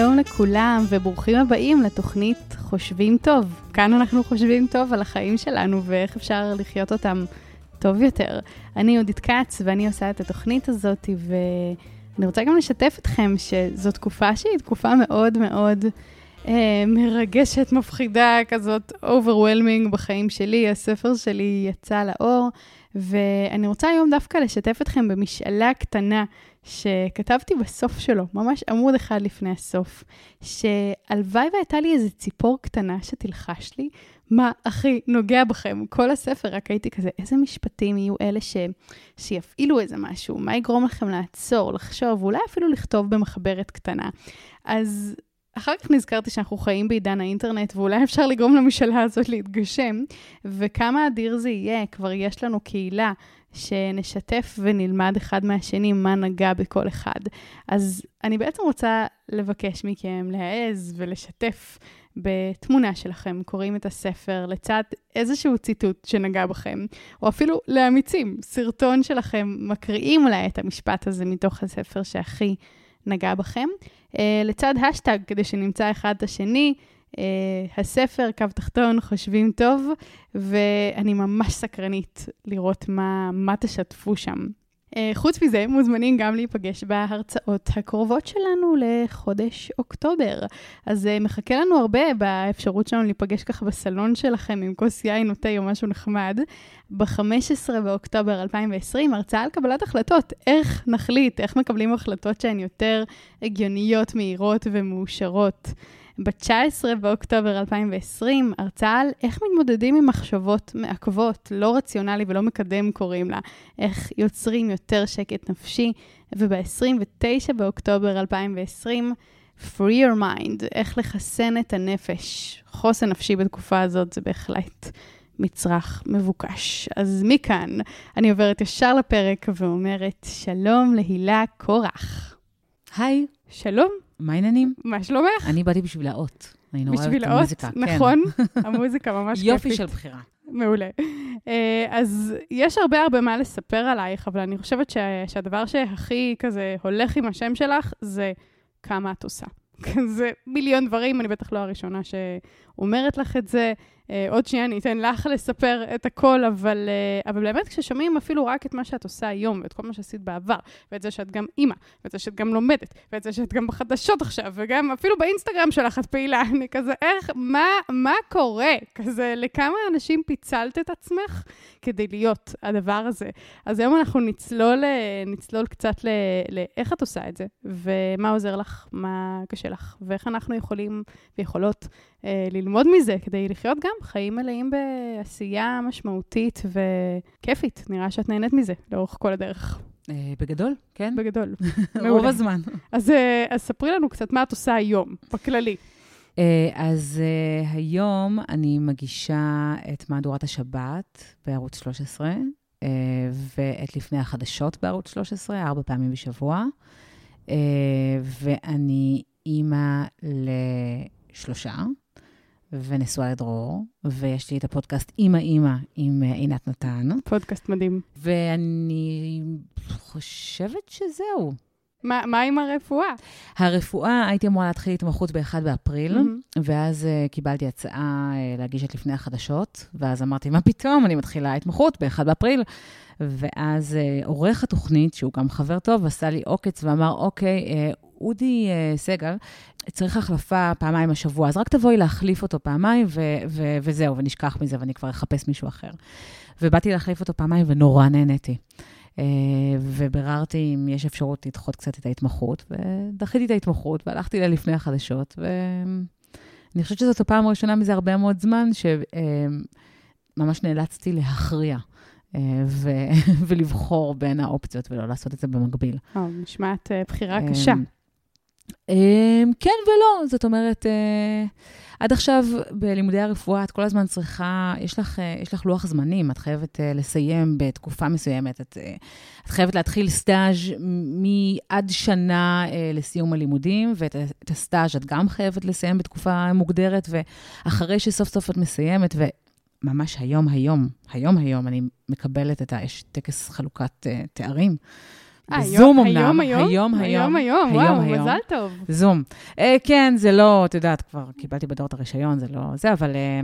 שלום לכולם וברוכים הבאים לתוכנית חושבים טוב. כאן אנחנו חושבים טוב על החיים שלנו ואיך אפשר לחיות אותם טוב יותר. אני יהודית כץ ואני עושה את התוכנית הזאת ואני רוצה גם לשתף אתכם שזו תקופה שהיא תקופה מאוד מאוד אה, מרגשת, מפחידה, כזאת overwhelming בחיים שלי. הספר שלי יצא לאור ואני רוצה היום דווקא לשתף אתכם במשאלה קטנה שכתבתי בסוף שלו, ממש עמוד אחד לפני הסוף, שהלוואי והייתה לי איזה ציפור קטנה שתלחש לי, מה הכי נוגע בכם? כל הספר, רק הייתי כזה, איזה משפטים יהיו אלה ש... שיפעילו איזה משהו? מה יגרום לכם לעצור, לחשוב, ואולי אפילו לכתוב במחברת קטנה? אז אחר כך נזכרתי שאנחנו חיים בעידן האינטרנט, ואולי אפשר לגרום למשאלה הזאת להתגשם, וכמה אדיר זה יהיה, כבר יש לנו קהילה שנשתף ונלמד אחד מהשני מה נגע בכל אחד. אז אני בעצם רוצה לבקש מכם להעז ולשתף בתמונה שלכם, קוראים את הספר, לצד איזשהו ציטוט שנגע בכם, או אפילו לאמיצים, סרטון שלכם, מקריאים אולי את המשפט הזה מתוך הספר שהכי נגע בכם, אה, לצד השטג, כדי שנמצא אחד את השני. Uh, הספר, קו תחתון, חושבים טוב, ואני ממש סקרנית לראות מה, מה תשתפו שם. Uh, חוץ מזה, מוזמנים גם להיפגש בהרצאות הקרובות שלנו לחודש אוקטובר. אז uh, מחכה לנו הרבה באפשרות שלנו להיפגש ככה בסלון שלכם עם כוס יין או תה או משהו נחמד. ב-15 באוקטובר 2020, הרצאה על קבלת החלטות. איך נחליט, איך מקבלים החלטות שהן יותר הגיוניות, מהירות ומאושרות. ב-19 באוקטובר 2020, הרצאה על איך מתמודדים עם מחשבות מעכבות, לא רציונלי ולא מקדם קוראים לה, איך יוצרים יותר שקט נפשי, וב-29 באוקטובר 2020, Free Your Mind, איך לחסן את הנפש. חוסן נפשי בתקופה הזאת זה בהחלט מצרך מבוקש. אז מכאן אני עוברת ישר לפרק ואומרת שלום להילה קורח. היי. שלום. מה העניינים? מה שלומך? אני באתי בשביל האות. אני נורא בשביל אוהבת את האות, המוזיקה. נכון, המוזיקה ממש כן. כיפית. יופי של בחירה. מעולה. אה, אז יש הרבה הרבה מה לספר עלייך, אבל אני חושבת שה, שהדבר שהכי כזה הולך עם השם שלך, זה כמה את עושה. זה מיליון דברים, אני בטח לא הראשונה שאומרת לך את זה. אה, עוד שנייה אני אתן לך לספר את הכל, אבל, אה, אבל באמת כששומעים אפילו רק את מה שאת עושה היום, ואת כל מה שעשית בעבר, ואת זה שאת גם אימא, ואת זה שאת גם לומדת, ואת זה שאת גם בחדשות עכשיו, וגם אפילו באינסטגרם שלך את פעילה, אני כזה, איך, מה, מה קורה? כזה, לכמה אנשים פיצלת את עצמך כדי להיות הדבר הזה? אז היום אנחנו נצלול, אה, נצלול קצת לאיך את עושה את זה, ומה עוזר לך, מה קשה לך, ואיך אנחנו יכולים ויכולות ללמוד מזה כדי לחיות גם חיים מלאים בעשייה משמעותית וכיפית. נראה שאת נהנית מזה לאורך כל הדרך, אה, בגדול, כן? בגדול. רוב. הזמן. אז, אה, אז ספרי לנו קצת מה את עושה היום, בכללי. אה, אז אה, היום אני מגישה את מהדורת השבת בערוץ 13, אה, ואת לפני החדשות בערוץ 13, ארבע פעמים בשבוע. אה, ואני אימא לשלושה, ונשואה לדרור, ויש לי את הפודקאסט אימא אימא עם אה, עינת נתן, פודקאסט מדהים. ואני חושבת שזהו. מה, מה עם הרפואה? הרפואה, הייתי אמורה להתחיל התמחות ב-1 באפריל, מהמם. ואז uh, קיבלתי הצעה uh, להגיש את לפני החדשות, ואז אמרתי, מה פתאום, אני מתחילה התמחות ב-1 באפריל. ואז uh, עורך התוכנית, שהוא גם חבר טוב, עשה לי עוקץ ואמר, אוקיי, uh, אודי uh, סגל, צריך החלפה פעמיים השבוע, אז רק תבואי להחליף אותו פעמיים, ו- ו- וזהו, ונשכח מזה, ואני כבר אחפש מישהו אחר. ובאתי להחליף אותו פעמיים, ונורא נהניתי. Uh, וביררתי אם יש אפשרות לדחות קצת את ההתמחות, ודחיתי את ההתמחות, והלכתי ללפני החדשות, ואני חושבת שזאת הפעם הראשונה מזה הרבה מאוד זמן, שממש נאלצתי להכריע. אה, ו- ולבחור בין האופציות ולא לעשות את זה במקביל. או, נשמעת אה, בחירה קשה. כן ולא, זאת אומרת, אה, עד עכשיו בלימודי הרפואה את כל הזמן צריכה, יש לך, אה, יש לך לוח זמנים, את חייבת אה, לסיים בתקופה מסוימת, את, אה, את חייבת להתחיל סטאז' מעד שנה לסיום הלימודים, ואת הסטאז' את גם חייבת לסיים בתקופה מוגדרת, ואחרי שסוף סוף את מסיימת, וממש היום, היום, היום, היום, אני מקבלת את ה... יש טקס חלוקת אה, תארים. בזום אמנם. היום, היום? היום, היום, היום, וואו, מזל טוב. זום. אה, כן, זה לא, את יודעת, כבר קיבלתי בדור את הרישיון, זה לא זה, אבל... אה,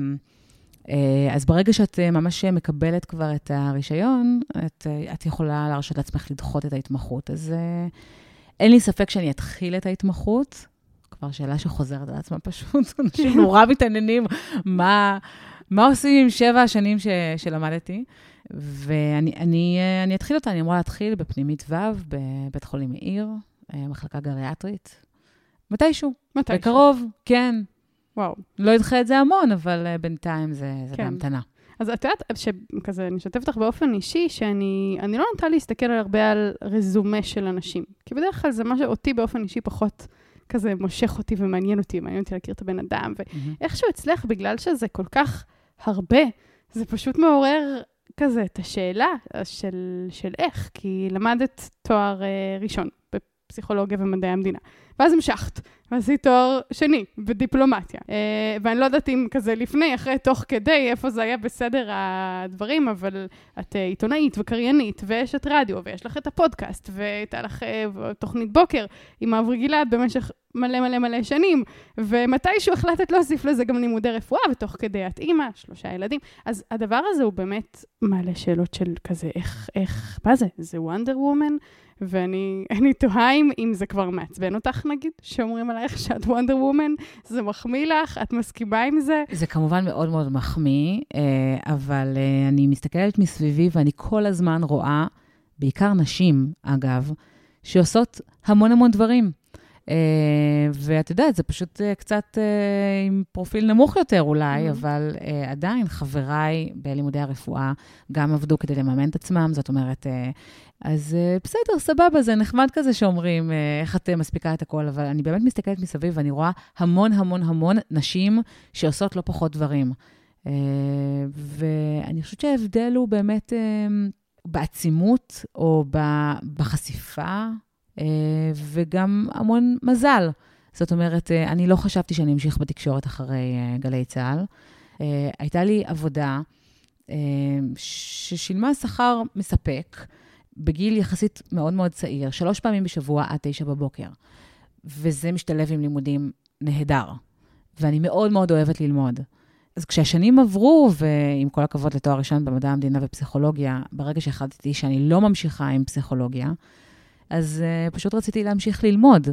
אה, אז ברגע שאת אה, ממש מקבלת כבר את הרישיון, את, אה, את יכולה להרשות לעצמך לדחות את ההתמחות. אז אה, אין לי ספק שאני אתחיל את ההתמחות. כבר שאלה שחוזרת על עצמה פשוט, אנשים נורא מתעניינים מה, מה עושים עם שבע השנים ש, שלמדתי. ואני אני, אה, אני אתחיל אותה, אני אמורה להתחיל בפנימית ו' בבית חולים מאיר, אה, מחלקה גריאטרית. מתישהו. מתישהו. בקרוב, כן. וואו. לא אדחה את זה המון, אבל uh, בינתיים זה, זה כן. בהמתנה. אז את יודעת, שכזה, אני אשתף אותך באופן אישי, שאני אני לא נוטה להסתכל הרבה על רזומה של אנשים. כי בדרך כלל זה מה שאותי באופן אישי פחות כזה מושך אותי ומעניין אותי, מעניין אותי להכיר את הבן אדם, ואיכשהו אצלך, בגלל שזה כל כך הרבה, זה פשוט מעורר כזה את השאלה של, של איך, כי למדת תואר אה, ראשון בפסיכולוגיה ומדעי המדינה, ואז המשכת, ועשית תואר שני בדיפלומטיה. אה, ואני לא יודעת אם כזה לפני, אחרי, תוך כדי, איפה זה היה בסדר הדברים, אבל את אה, עיתונאית וקריינית, ואשת רדיו, ויש לך את הפודקאסט, והייתה לך אה, תוכנית בוקר עם אברי גלעד במשך מלא מלא מלא שנים, ומתישהו החלטת להוסיף לזה גם לימודי רפואה, ותוך כדי את אימא, שלושה ילדים. אז הדבר הזה הוא באמת מעלה שאלות של כזה, איך, איך, מה זה? זה וונדר וומן? ואני אני תוהה אם, אם זה כבר מעצבן אותך, נגיד, שאומרים עלייך שאת וונדר וומן, זה מחמיא לך, את מסכימה עם זה? זה כמובן מאוד מאוד מחמיא, אה, אבל אה, אני מסתכלת מסביבי ואני כל הזמן רואה, בעיקר נשים, אגב, שעושות המון המון דברים. Uh, ואת יודעת, זה פשוט uh, קצת uh, עם פרופיל נמוך יותר אולי, mm-hmm. אבל עדיין חבריי בלימודי הרפואה גם עבדו כדי לממן את עצמם, זאת אומרת, אז בסדר, סבבה, זה נחמד כזה שאומרים איך את מספיקה את הכל, אבל אני באמת מסתכלת מסביב ואני רואה המון המון המון נשים שעושות לא פחות דברים. ואני חושבת שההבדל הוא באמת בעצימות או בחשיפה. אה, וגם המון מזל. זאת אומרת, אה, אני לא חשבתי שאני אמשיך בתקשורת אחרי אה, גלי צה"ל. הייתה לי עבודה ששילמה שכר מספק בגיל יחסית מאוד מאוד צעיר, שלוש פעמים בשבוע עד תשע בבוקר. וזה משתלב עם לימודים נהדר. ואני מאוד מאוד אוהבת ללמוד. אז כשהשנים עברו, ועם כל הכבוד לתואר ראשון במדע המדינה ופסיכולוגיה, ברגע שהחלטתי שאני לא ממשיכה עם פסיכולוגיה, אז uh, פשוט רציתי להמשיך ללמוד.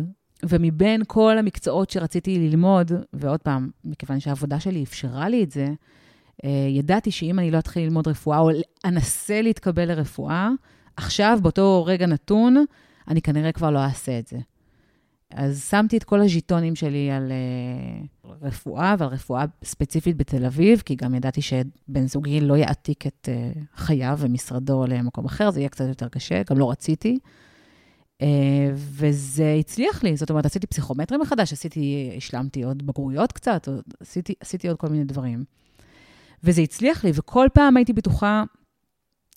ומבין כל המקצועות שרציתי ללמוד, ועוד פעם, מכיוון שהעבודה שלי אפשרה לי את זה, uh, ידעתי שאם אני לא אתחיל ללמוד רפואה, או אנסה להתקבל לרפואה, עכשיו, באותו רגע נתון, אני כנראה כבר לא אעשה את זה. אז שמתי את כל הז'יטונים שלי על uh, רפואה, ועל רפואה ספציפית בתל אביב, כי גם ידעתי שבן זוגי לא יעתיק את uh, חייו ומשרדו למקום אחר, זה יהיה קצת יותר קשה, גם לא רציתי. אה, וזה הצליח לי, זאת אומרת, עשיתי פסיכומטרי מחדש, עשיתי, השלמתי עוד בגרויות קצת, עשיתי, עשיתי עוד כל מיני דברים. וזה הצליח לי, וכל פעם הייתי בטוחה,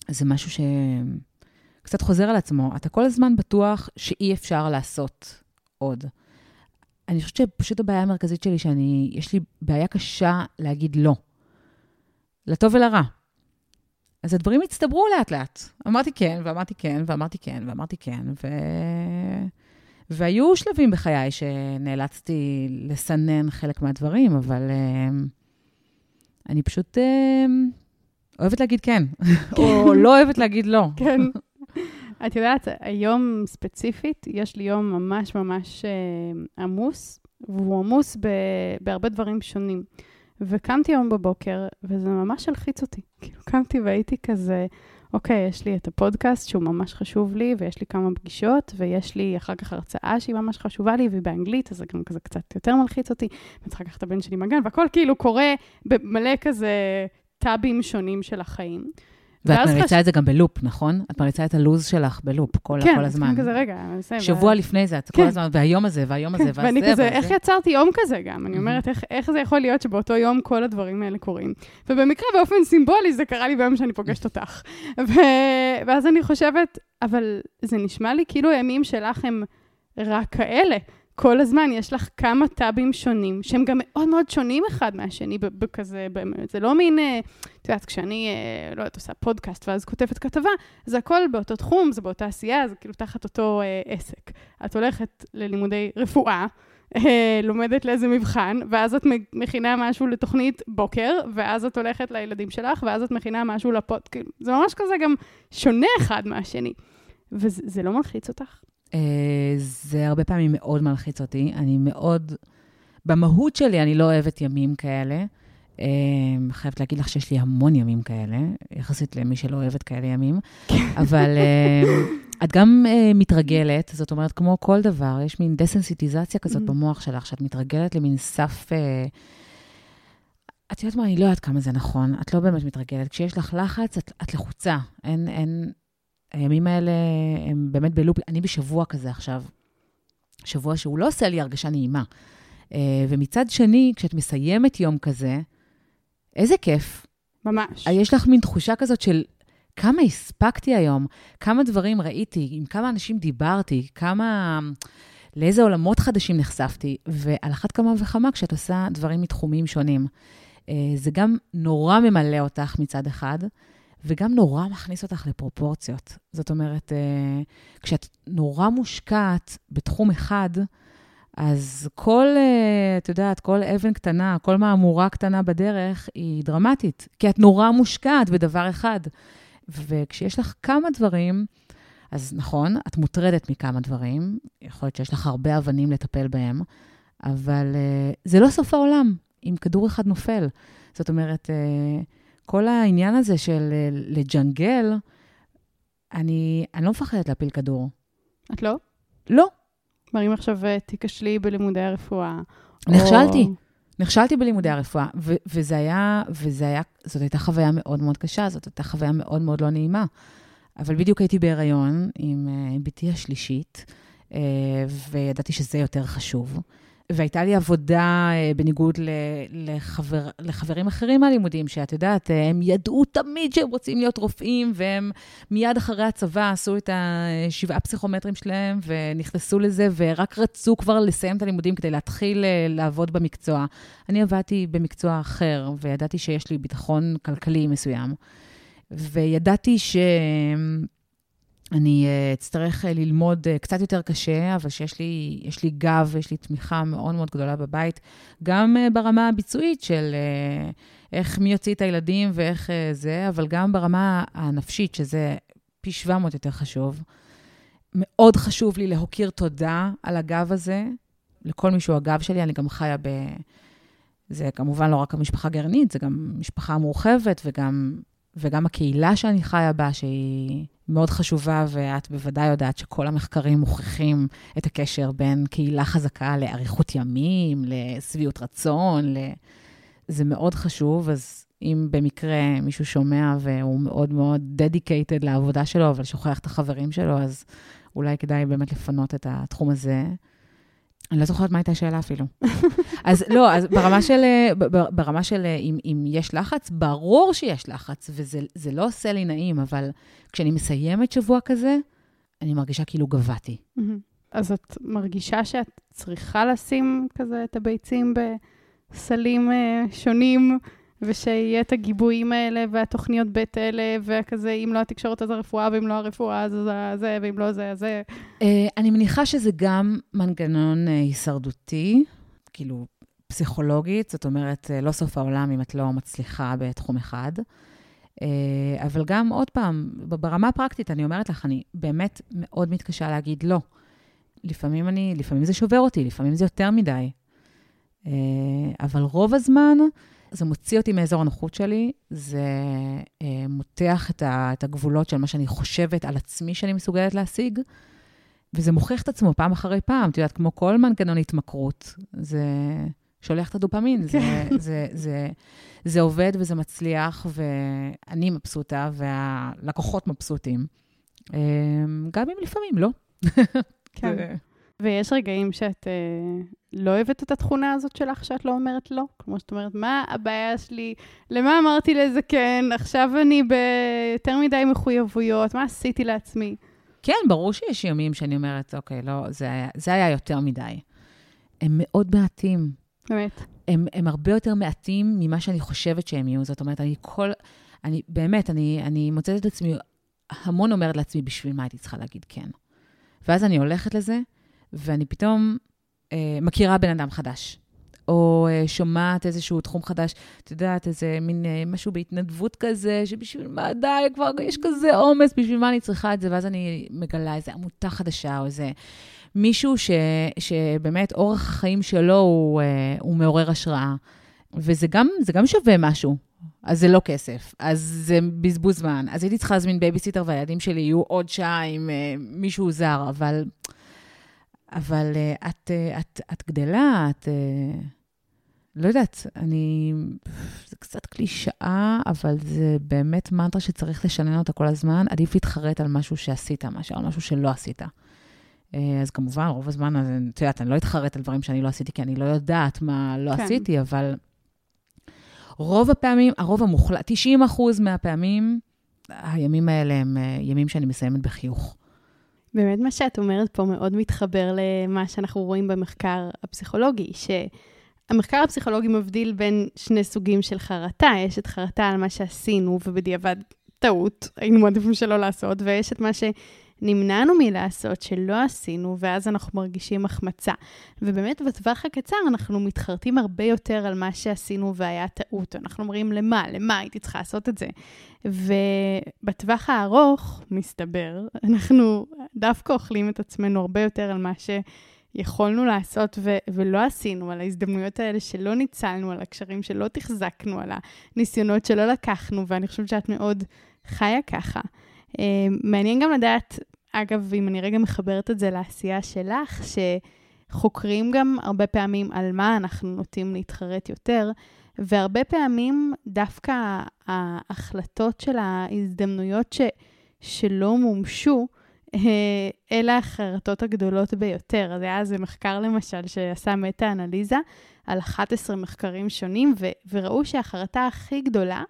זה משהו שקצת חוזר על עצמו, אתה כל הזמן בטוח שאי אפשר לעשות עוד. אני חושבת שפשוט הבעיה המרכזית שלי, שאני, יש לי בעיה קשה להגיד לא. לטוב ולרע. אז הדברים הצטברו לאט-לאט. אמרתי כן, ואמרתי כן, ואמרתי כן, ואמרתי כן, ו... והיו שלבים בחיי שנאלצתי לסנן חלק מהדברים, אבל uh, אני פשוט uh, אוהבת להגיד כן, או לא אוהבת להגיד לא. כן. את יודעת, היום ספציפית, יש לי יום ממש ממש uh, עמוס, והוא עמוס בהרבה דברים שונים. וקמתי היום בבוקר, וזה ממש הלחיץ אותי. כאילו, קמתי והייתי כזה, אוקיי, יש לי את הפודקאסט שהוא ממש חשוב לי, ויש לי כמה פגישות, ויש לי אחר כך הרצאה שהיא ממש חשובה לי, והיא באנגלית, אז זה גם כזה קצת יותר מלחיץ אותי. ואני צריכה לקחת את הבן שלי מהגן, והכל כאילו קורה במלא כזה טאבים שונים של החיים. ואת מריצה חש... את זה גם בלופ, נכון? את מריצה את הלו"ז שלך בלופ כל, כן, כל הזמן. כן, כזה, רגע, אני מסיים. שבוע ו... לפני זה, את כן. כל הזמן, והיום הזה, והיום הזה, כן, ואני כזה, איך יצרתי יום כזה גם? אני אומרת, איך, איך זה יכול להיות שבאותו יום כל הדברים האלה קורים? ובמקרה, באופן סימבולי, זה קרה לי ביום שאני פוגשת אותך. ו... ואז אני חושבת, אבל זה נשמע לי כאילו הימים שלך הם רק כאלה. כל הזמן יש לך כמה טאבים שונים, שהם גם מאוד מאוד שונים אחד מהשני, בכזה, באמת. זה לא מין, אה, את יודעת, כשאני, אה, לא יודעת, עושה פודקאסט ואז כותבת כתבה, זה הכל באותו תחום, זה באותה עשייה, זה כאילו תחת אותו אה, עסק. את הולכת ללימודי רפואה, אה, לומדת לאיזה מבחן, ואז את מכינה משהו לתוכנית בוקר, ואז את הולכת לילדים שלך, ואז את מכינה משהו לפוד, כאילו, זה ממש כזה גם שונה אחד מהשני. וזה לא מלחיץ אותך? אה, זה הרבה פעמים מאוד מלחיץ אותי. אני מאוד, במהות שלי אני לא אוהבת ימים כאלה. אה, חייבת להגיד לך שיש לי המון ימים כאלה, יחסית למי שלא אוהבת כאלה ימים, אבל את גם מתרגלת, זאת אומרת, כמו כל דבר, יש מין דסנסיטיזציה כזאת mm-hmm. במוח שלך, שאת מתרגלת למין סף... את יודעת מה, אני לא יודעת כמה זה נכון, את לא באמת מתרגלת. כשיש לך לחץ, את, את לחוצה. אין, אין... הימים האלה הם באמת בלופ... אני בשבוע כזה עכשיו, שבוע שהוא לא עושה לי הרגשה נעימה. Uh, ומצד שני, כשאת מסיימת יום כזה, איזה כיף. ממש. יש לך מין תחושה כזאת של כמה הספקתי היום, כמה דברים ראיתי, עם כמה אנשים דיברתי, כמה... לאיזה עולמות חדשים נחשפתי, ועל אחת כמה וכמה כשאת עושה דברים מתחומים שונים. אה, זה גם נורא ממלא אותך מצד אחד, וגם נורא מכניס אותך לפרופורציות. זאת אומרת, אה, כשאת נורא מושקעת בתחום אחד, אז כל, אה, את יודעת, כל אבן קטנה, כל מהמורה קטנה בדרך היא דרמטית, כי את נורא מושקעת בדבר אחד. וכשיש לך כמה דברים, אז נכון, את מוטרדת מכמה דברים, יכול להיות שיש לך הרבה אבנים לטפל בהם, אבל uh, זה לא סוף העולם אם כדור אחד נופל. זאת אומרת, כל העניין הזה של uh, לג'נגל, אני, אני לא מפחדת להפיל כדור. את לא? לא. כלומר, אם עכשיו תיכשלי בלימודי הרפואה... נכשלתי. או... נכשלתי בלימודי הרפואה, ו- וזה היה, וזה היה, זאת הייתה חוויה מאוד מאוד קשה, זאת הייתה חוויה מאוד מאוד לא נעימה. אבל בדיוק הייתי בהיריון עם uh, בתי השלישית, וידעתי שזה יותר חשוב. והייתה לי עבודה, אה, בניגוד לחבר, לחברים אחרים מהלימודים, שאת יודעת, אה, הם ידעו תמיד שהם רוצים להיות רופאים, והם מיד אחרי הצבא עשו את השבעה פסיכומטרים שלהם, ונכנסו לזה, ורק רצו כבר לסיים את הלימודים כדי להתחיל אה, לעבוד במקצוע. אני עבדתי במקצוע אחר, וידעתי שיש לי ביטחון כלכלי מסוים. וידעתי ש... אני אה, אצטרך אה, ללמוד אה, קצת יותר קשה, אבל שיש לי, לי גב ויש לי תמיכה מאוד מאוד גדולה בבית, גם ברמה הביצועית של איך מי יוציא את הילדים ואיך זה, אבל גם ברמה הנפשית, שזה פי 700 יותר חשוב. מאוד חשוב לי להכיר תודה על הגב הזה, לכל מי שהוא הגב שלי, אני גם חיה ב... זה כמובן לא רק המשפחה הגרעינית, זה גם משפחה מורחבת וגם, וגם הקהילה שאני חיה בה, שהיא... מאוד חשובה, ואת בוודאי יודעת שכל המחקרים מוכיחים את הקשר בין קהילה חזקה לאריכות ימים, לשביעות רצון, ל... זה מאוד חשוב, אז אם במקרה מישהו שומע והוא מאוד מאוד דדיקייטד לעבודה שלו, אבל שוכח את החברים שלו, אז אולי כדאי באמת לפנות את התחום הזה. אני לא זוכרת מה הייתה השאלה אפילו. אז לא, אז ברמה של, ברמה של אם, אם יש לחץ, ברור שיש לחץ, וזה לא עושה לי נעים, אבל כשאני מסיימת שבוע כזה, אני מרגישה כאילו גבעתי. אז את מרגישה שאת צריכה לשים כזה את הביצים בסלים אה, שונים, ושיהיה את הגיבויים האלה והתוכניות ב' האלה, וכזה, אם לא התקשורת אז הרפואה, ואם לא הרפואה אז זה, ואם לא זה, אז זה. אה, אני מניחה שזה גם מנגנון אה, הישרדותי, כאילו פסיכולוגית, זאת אומרת, לא סוף העולם אם את לא מצליחה בתחום אחד. אבל גם, עוד פעם, ברמה הפרקטית, אני אומרת לך, אני באמת מאוד מתקשה להגיד לא. לפעמים אני, לפעמים זה שובר אותי, לפעמים זה יותר מדי. אבל רוב הזמן, זה מוציא אותי מאזור הנוחות שלי, זה אה, מותח את, ה, את הגבולות של מה שאני חושבת על עצמי שאני מסוגלת להשיג, וזה מוכיח את עצמו פעם אחרי פעם. את יודעת, כמו כל מנגנון התמכרות, זה שולח את הדופמין, זה, זה, כן. זה, זה, זה עובד וזה מצליח, ואני מבסוטה והלקוחות מבסוטים. אה, גם אם לפעמים לא. כן. ויש רגעים שאת אה, לא אוהבת את התכונה הזאת שלך, שאת לא אומרת לא? כמו שאת אומרת, מה הבעיה שלי? למה אמרתי לזה כן? עכשיו אני ביותר מדי מחויבויות, מה עשיתי לעצמי? כן, ברור שיש ימים שאני אומרת, אוקיי, לא, זה היה, זה היה יותר מדי. הם מאוד מעטים. באמת. הם, הם הרבה יותר מעטים ממה שאני חושבת שהם יהיו. זאת אומרת, אני כל... אני באמת, אני, אני מוצאת את עצמי, המון אומרת לעצמי, בשביל מה הייתי צריכה להגיד כן? ואז אני הולכת לזה, ואני פתאום אה, מכירה בן אדם חדש. או אה, שומעת איזשהו תחום חדש, את יודעת, איזה מין אה, משהו בהתנדבות כזה, שבשביל מה, די, כבר יש כזה עומס, בשביל מה אני צריכה את זה? ואז אני מגלה איזו עמותה חדשה, או איזה מישהו ש, שבאמת אורח החיים שלו הוא, אה, הוא מעורר השראה. וזה גם, גם שווה משהו. אז זה לא כסף, אז זה בזבוז זמן. אז הייתי צריכה להזמין בייביסיטר והילדים שלי יהיו עוד שעה עם אה, מישהו זר, אבל, אבל uh, את, uh, את, את גדלה, את... Uh, לא יודעת, אני... זה קצת קלישאה, אבל זה באמת מנטרה שצריך לשנן אותה כל הזמן. עדיף להתחרט על משהו שעשית, מאשר על משהו שלא עשית. אז כמובן, רוב הזמן, את יודעת, אני לא אתחרט על דברים שאני לא עשיתי, כי אני לא יודעת מה לא כן. עשיתי, אבל רוב הפעמים, הרוב המוחלט, 90 אחוז מהפעמים, הימים האלה הם ימים שאני מסיימת בחיוך. באמת מה שאת אומרת פה מאוד מתחבר למה שאנחנו רואים במחקר הפסיכולוגי, שהמחקר הפסיכולוגי מבדיל בין שני סוגים של חרטה. יש את חרטה על מה שעשינו, ובדיעבד טעות, היינו מעדיפים שלא לעשות, ויש את מה ש... נמנענו מלעשות, שלא עשינו, ואז אנחנו מרגישים החמצה. ובאמת, בטווח הקצר אנחנו מתחרטים הרבה יותר על מה שעשינו והיה טעות. אנחנו אומרים, למה? למה הייתי צריכה לעשות את זה? ובטווח הארוך, מסתבר, אנחנו דווקא אוכלים את עצמנו הרבה יותר על מה ש... יכולנו לעשות ו- ולא עשינו, על ההזדמנויות האלה שלא ניצלנו, על הקשרים שלא תחזקנו, על הניסיונות שלא לקחנו, ואני חושבת שאת מאוד חיה ככה. אמ, מעניין גם לדעת, אגב, אם אני רגע מחברת את זה לעשייה שלך, שחוקרים גם הרבה פעמים על מה אנחנו נוטים להתחרט יותר, והרבה פעמים דווקא ההחלטות של ההזדמנויות ש, שלא מומשו, אה, אלה החרטות הגדולות ביותר. אז היה איזה מחקר למשל שעשה מטה-אנליזה על 11 מחקרים שונים, ו- וראו שהחרטה הכי גדולה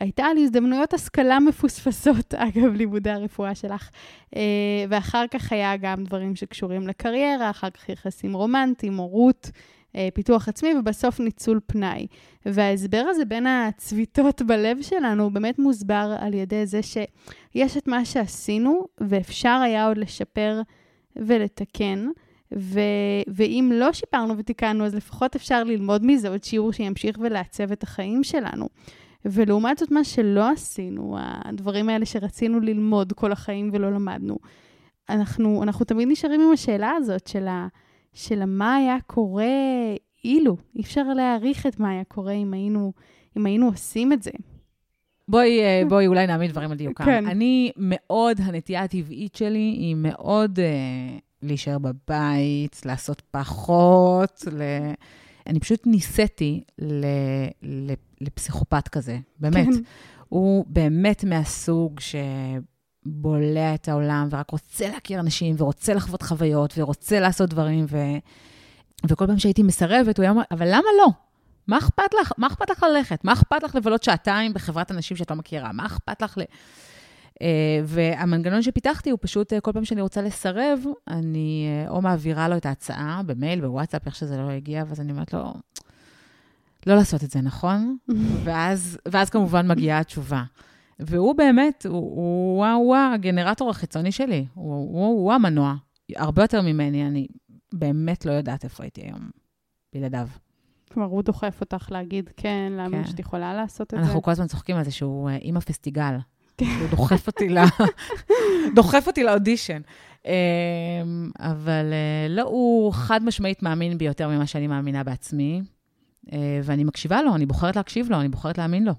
הייתה על הזדמנויות השכלה מפוספסות, אגב, לימודי הרפואה שלך. אה, ואחר כך היה גם דברים שקשורים לקריירה, אחר כך יחסים רומנטיים, הורות, אה, פיתוח עצמי, ובסוף ניצול פנאי. וההסבר הזה בין הצביטות בלב שלנו הוא באמת מוסבר על ידי זה שיש את מה שעשינו, ואפשר היה עוד לשפר ולתקן. ו- ואם לא שיפרנו ותיקנו, אז לפחות אפשר ללמוד מזה עוד שיעור שימשיך ולעצב את החיים שלנו. ולעומת זאת, מה שלא עשינו, הדברים האלה שרצינו ללמוד כל החיים ולא למדנו, אנחנו, אנחנו תמיד נשארים עם השאלה הזאת של, ה, של מה היה קורה אילו. אי אפשר להעריך את מה היה קורה אם היינו, אם היינו עושים את זה. בואי, אה, בואי אולי נעמיד דברים על דיוקם. כן. אני מאוד, הנטייה הטבעית שלי היא מאוד uh, להישאר בבית, לעשות פחות, ל... אני פשוט ניסיתי ל, ל, לפסיכופת כזה, באמת. כן. הוא באמת מהסוג שבולע את העולם ורק רוצה להכיר אנשים ורוצה לחוות חוויות ורוצה לעשות דברים, ו... וכל פעם שהייתי מסרבת, הוא היה אומר, אבל למה לא? מה אכפת לך? מה אכפת לך ללכת? מה אכפת לך לבלות שעתיים בחברת אנשים שאת לא מכירה? מה אכפת לך ל... Uh, והמנגנון שפיתחתי הוא פשוט, uh, כל פעם שאני רוצה לסרב, אני uh, או מעבירה לו את ההצעה במייל, בוואטסאפ, איך שזה לא הגיע, ואז אני אומרת לו, לא לעשות את זה, נכון? ואז, ואז כמובן מגיעה התשובה. והוא באמת, הוא, הוא, הוא, הוא הגנרטור החיצוני שלי, הוא, הוא, הוא המנוע, הרבה יותר ממני, אני באמת לא יודעת איפה הייתי היום בלעדיו. כלומר, הוא דוחף אותך להגיד כן, להאמין כן. שאת יכולה לעשות את אנחנו זה. אנחנו כל הזמן צוחקים על זה שהוא אימא פסטיגל. הוא דוחף אותי, ל... דוחף אותי לאודישן. אמ, אבל אה, לא, הוא חד משמעית מאמין בי יותר ממה שאני מאמינה בעצמי. אה, ואני מקשיבה לו, אני בוחרת להקשיב לו, אני בוחרת להאמין לו.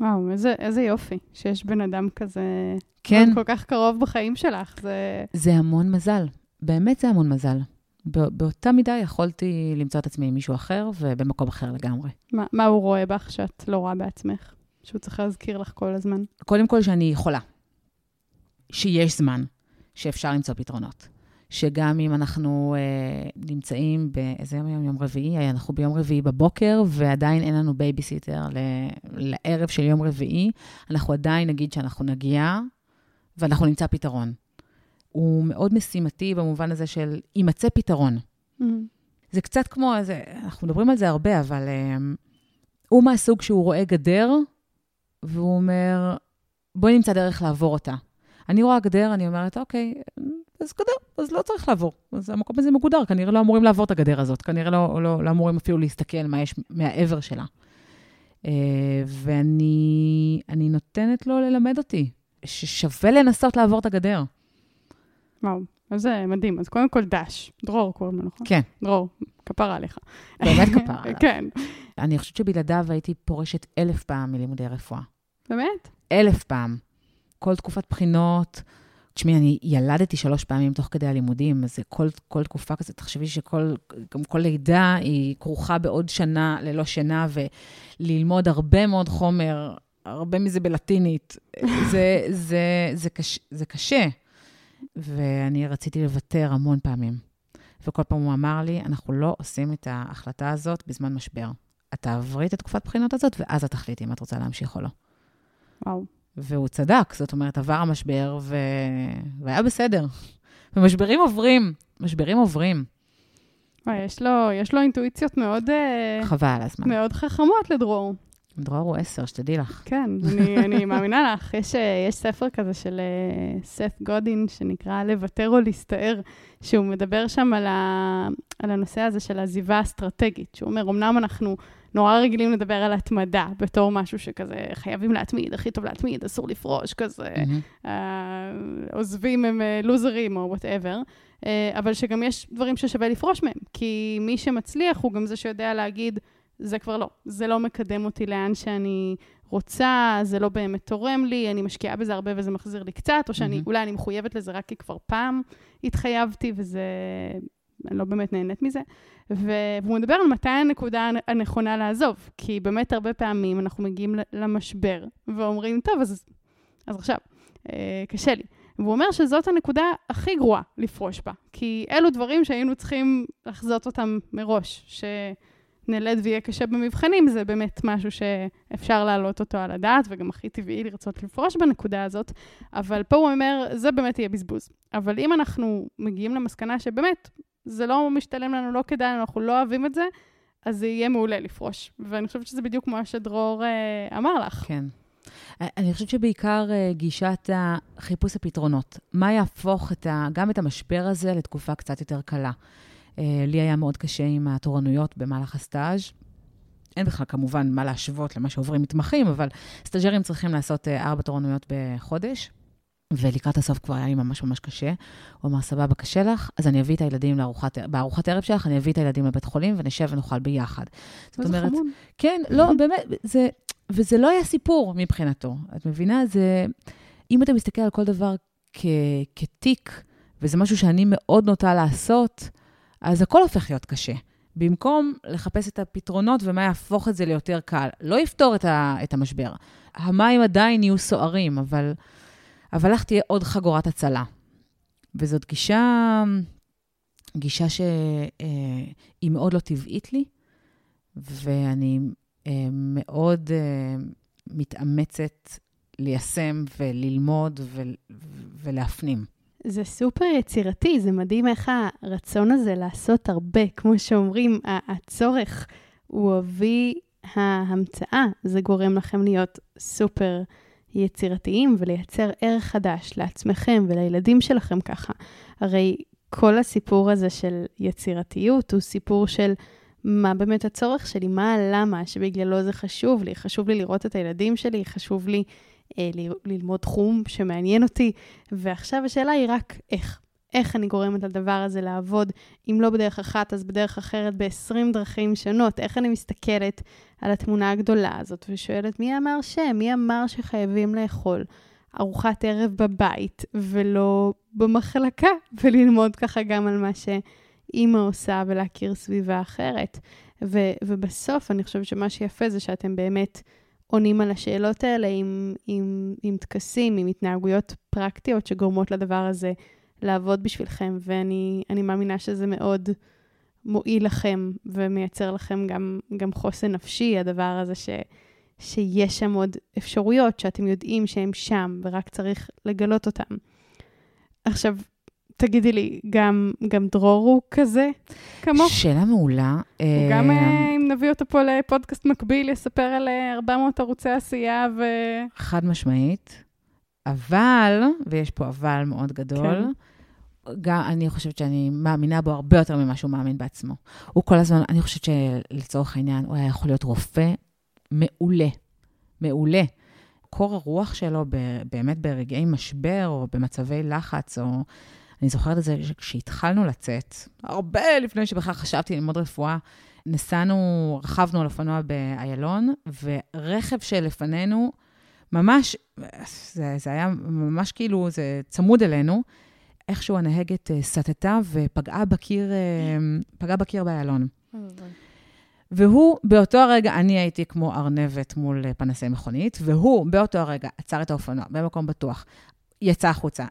וואו, איזה, איזה יופי שיש בן אדם כזה... כן. כל כך קרוב בחיים שלך, זה... זה המון מזל, באמת זה המון מזל. באותה מידה יכולתי למצוא את עצמי עם מישהו אחר ובמקום אחר לגמרי. מה, מה הוא רואה בך שאת לא רואה בעצמך? שהוא צריך להזכיר לך כל הזמן? קודם כל שאני יכולה. שיש זמן, שאפשר למצוא פתרונות. שגם אם אנחנו אה, נמצאים באיזה יום היום? יום רביעי, אנחנו ביום רביעי בבוקר, ועדיין אין לנו בייביסיטר לערב של יום רביעי, אנחנו עדיין נגיד שאנחנו נגיע, ואנחנו נמצא פתרון. הוא מאוד משימתי במובן הזה של יימצא פתרון. Mm-hmm. זה קצת כמו, זה, אנחנו מדברים על זה הרבה, אבל um, הוא מהסוג שהוא רואה גדר, והוא אומר, בואי נמצא דרך לעבור אותה. אני רואה גדר, אני אומרת, אוקיי, אז גדר, אז לא צריך לעבור. אז המקום הזה מגודר, כנראה לא אמורים לעבור את הגדר הזאת, כנראה לא, לא, לא אמורים אפילו להסתכל מה יש מהעבר שלה. Uh, ואני נותנת לו ללמד אותי, ששווה לנסות לעבור את הגדר. וואו, אז זה מדהים. אז קודם כל דש, דרור קוראים לו, נכון? כן. דרור, כפרה עליך. באמת כפרה עליו. כן. אני חושבת שבלעדיו הייתי פורשת אלף פעם מלימודי רפואה. באמת? אלף פעם. כל תקופת בחינות. תשמעי, אני ילדתי שלוש פעמים תוך כדי הלימודים, אז זה כל, כל תקופה כזאת, תחשבי שכל גם כל לידה היא כרוכה בעוד שנה ללא שינה, וללמוד הרבה מאוד חומר, הרבה מזה בלטינית. זה, זה, זה, קש, זה קשה. ואני רציתי לוותר המון פעמים. וכל פעם הוא אמר לי, אנחנו לא עושים את ההחלטה הזאת בזמן משבר. את תעברי את התקופת בחינות הזאת, ואז את תחליטי אם את רוצה להמשיך או לא. וואו. והוא צדק, זאת אומרת, עבר המשבר ו... והיה בסדר. ומשברים עוברים, משברים עוברים. וואי, יש לו, יש לו אינטואיציות מאוד... אה, חבל הזמן. מאוד חכמות לדרור. דרור הוא עשר, שתדעי לך. כן, אני, אני מאמינה לך. יש, אה, יש ספר כזה של uh, סת גודין, שנקרא לוותר או להסתער, שהוא מדבר שם על, ה, על הנושא הזה של עזיבה אסטרטגית. שהוא אומר, אמנם אנחנו נורא רגילים לדבר על התמדה בתור משהו שכזה, חייבים להתמיד, הכי טוב להתמיד, אסור לפרוש, כזה, mm-hmm. uh, עוזבים הם uh, לוזרים או וואטאבר. אבל שגם יש דברים ששווה לפרוש מהם, כי מי שמצליח הוא גם זה שיודע להגיד, זה כבר לא. זה לא מקדם אותי לאן שאני רוצה, זה לא באמת תורם לי, אני משקיעה בזה הרבה וזה מחזיר לי קצת, או שאני, mm-hmm. אולי אני מחויבת לזה רק כי כבר פעם התחייבתי וזה... אני לא באמת נהנית מזה. ו... והוא מדבר על מתי הנקודה הנכונה לעזוב, כי באמת הרבה פעמים אנחנו מגיעים למשבר ואומרים, טוב, אז, אז עכשיו, אה, קשה לי. והוא אומר שזאת הנקודה הכי גרועה לפרוש בה, כי אלו דברים שהיינו צריכים לחזות אותם מראש, ש... נלד ויהיה קשה במבחנים, זה באמת משהו שאפשר להעלות אותו על הדעת, וגם הכי טבעי לרצות לפרוש בנקודה הזאת. אבל פה הוא אומר, זה באמת יהיה בזבוז. אבל אם אנחנו מגיעים למסקנה שבאמת, זה לא משתלם לנו, לא כדאי אנחנו לא אוהבים את זה, אז זה יהיה מעולה לפרוש. ואני חושבת שזה בדיוק כמו שדרור אה, אמר לך. כן. אני חושבת שבעיקר uh, גישת חיפוש הפתרונות. מה יהפוך את ה, גם את המשבר הזה לתקופה קצת יותר קלה? אה, לי היה מאוד קשה עם התורנויות במהלך הסטאז'. אין בכלל כמובן מה להשוות למה שעוברים מתמחים, אבל סטאג'רים צריכים לעשות אה, ארבע תורנויות בחודש. ולקראת הסוף כבר היה לי ממש ממש קשה. הוא אמר, סבבה, קשה לך, אז אני אביא את הילדים לארוחת, בארוחת ערב שלך, אני אביא את הילדים לבית חולים ונשב ונאכל ביחד. זאת אומרת, חמוד. כן, לא, באמת, זה, וזה לא היה סיפור מבחינתו. את מבינה? זה, אם אתה מסתכל על כל דבר כ, כתיק, וזה משהו שאני מאוד נוטה לעשות, אז הכל הופך להיות קשה. במקום לחפש את הפתרונות ומה יהפוך את זה ליותר קל. לא יפתור את, ה, את המשבר. המים עדיין יהיו סוערים, אבל, אבל לך תהיה עוד חגורת הצלה. וזאת גישה, גישה שהיא אה, מאוד לא טבעית לי, ואני אה, מאוד אה, מתאמצת ליישם וללמוד ולהפנים. זה סופר יצירתי, זה מדהים איך הרצון הזה לעשות הרבה, כמו שאומרים, הצורך הוא אבי ההמצאה. זה גורם לכם להיות סופר יצירתיים ולייצר ערך חדש לעצמכם ולילדים שלכם ככה. הרי כל הסיפור הזה של יצירתיות הוא סיפור של מה באמת הצורך שלי, מה הלמה שבגללו זה חשוב לי. חשוב לי לראות את הילדים שלי, חשוב לי אה, ללמוד תחום שמעניין אותי, ועכשיו השאלה היא רק איך. איך אני גורמת לדבר הזה לעבוד, אם לא בדרך אחת, אז בדרך אחרת, ב-20 דרכים שונות. איך אני מסתכלת על התמונה הגדולה הזאת ושואלת, מי אמר ש? מי אמר שחייבים לאכול ארוחת ערב בבית ולא במחלקה, וללמוד ככה גם על מה שאימא עושה ולהכיר סביבה אחרת. ו- ובסוף, אני חושבת שמה שיפה זה שאתם באמת עונים על השאלות האלה עם, עם, עם טקסים, עם התנהגויות פרקטיות שגורמות לדבר הזה לעבוד בשבילכם, ואני מאמינה שזה מאוד מועיל לכם ומייצר לכם גם, גם חוסן נפשי, הדבר הזה ש, שיש שם עוד אפשרויות שאתם יודעים שהן שם, ורק צריך לגלות אותן. עכשיו, תגידי לי, גם, גם דרור הוא כזה כמוך? שאלה מעולה. הוא גם, אה, אם נביא אותו פה לפודקאסט מקביל, יספר על אה, 400 ערוצי עשייה ו... חד משמעית. אבל, ויש פה אבל מאוד גדול, כן. גם אני חושבת שאני מאמינה בו הרבה יותר ממה שהוא מאמין בעצמו. הוא כל הזמן, אני חושבת שלצורך העניין, הוא היה יכול להיות רופא מעולה. מעולה. קור הרוח שלו ב- באמת ברגעי משבר, או במצבי לחץ, או... אני זוכרת את זה כשהתחלנו לצאת, הרבה לפני שבכלל חשבתי ללמוד רפואה, נסענו, רכבנו על אופנוע באיילון, ורכב שלפנינו, ממש, זה, זה היה ממש כאילו, זה צמוד אלינו, איכשהו הנהגת אה, סטתה ופגעה בקיר, אה, פגעה בקיר באיילון. והוא, באותו הרגע, אני הייתי כמו ארנבת מול אה, פנסי מכונית, והוא, באותו הרגע, עצר את האופנוע במקום בטוח, יצא החוצה,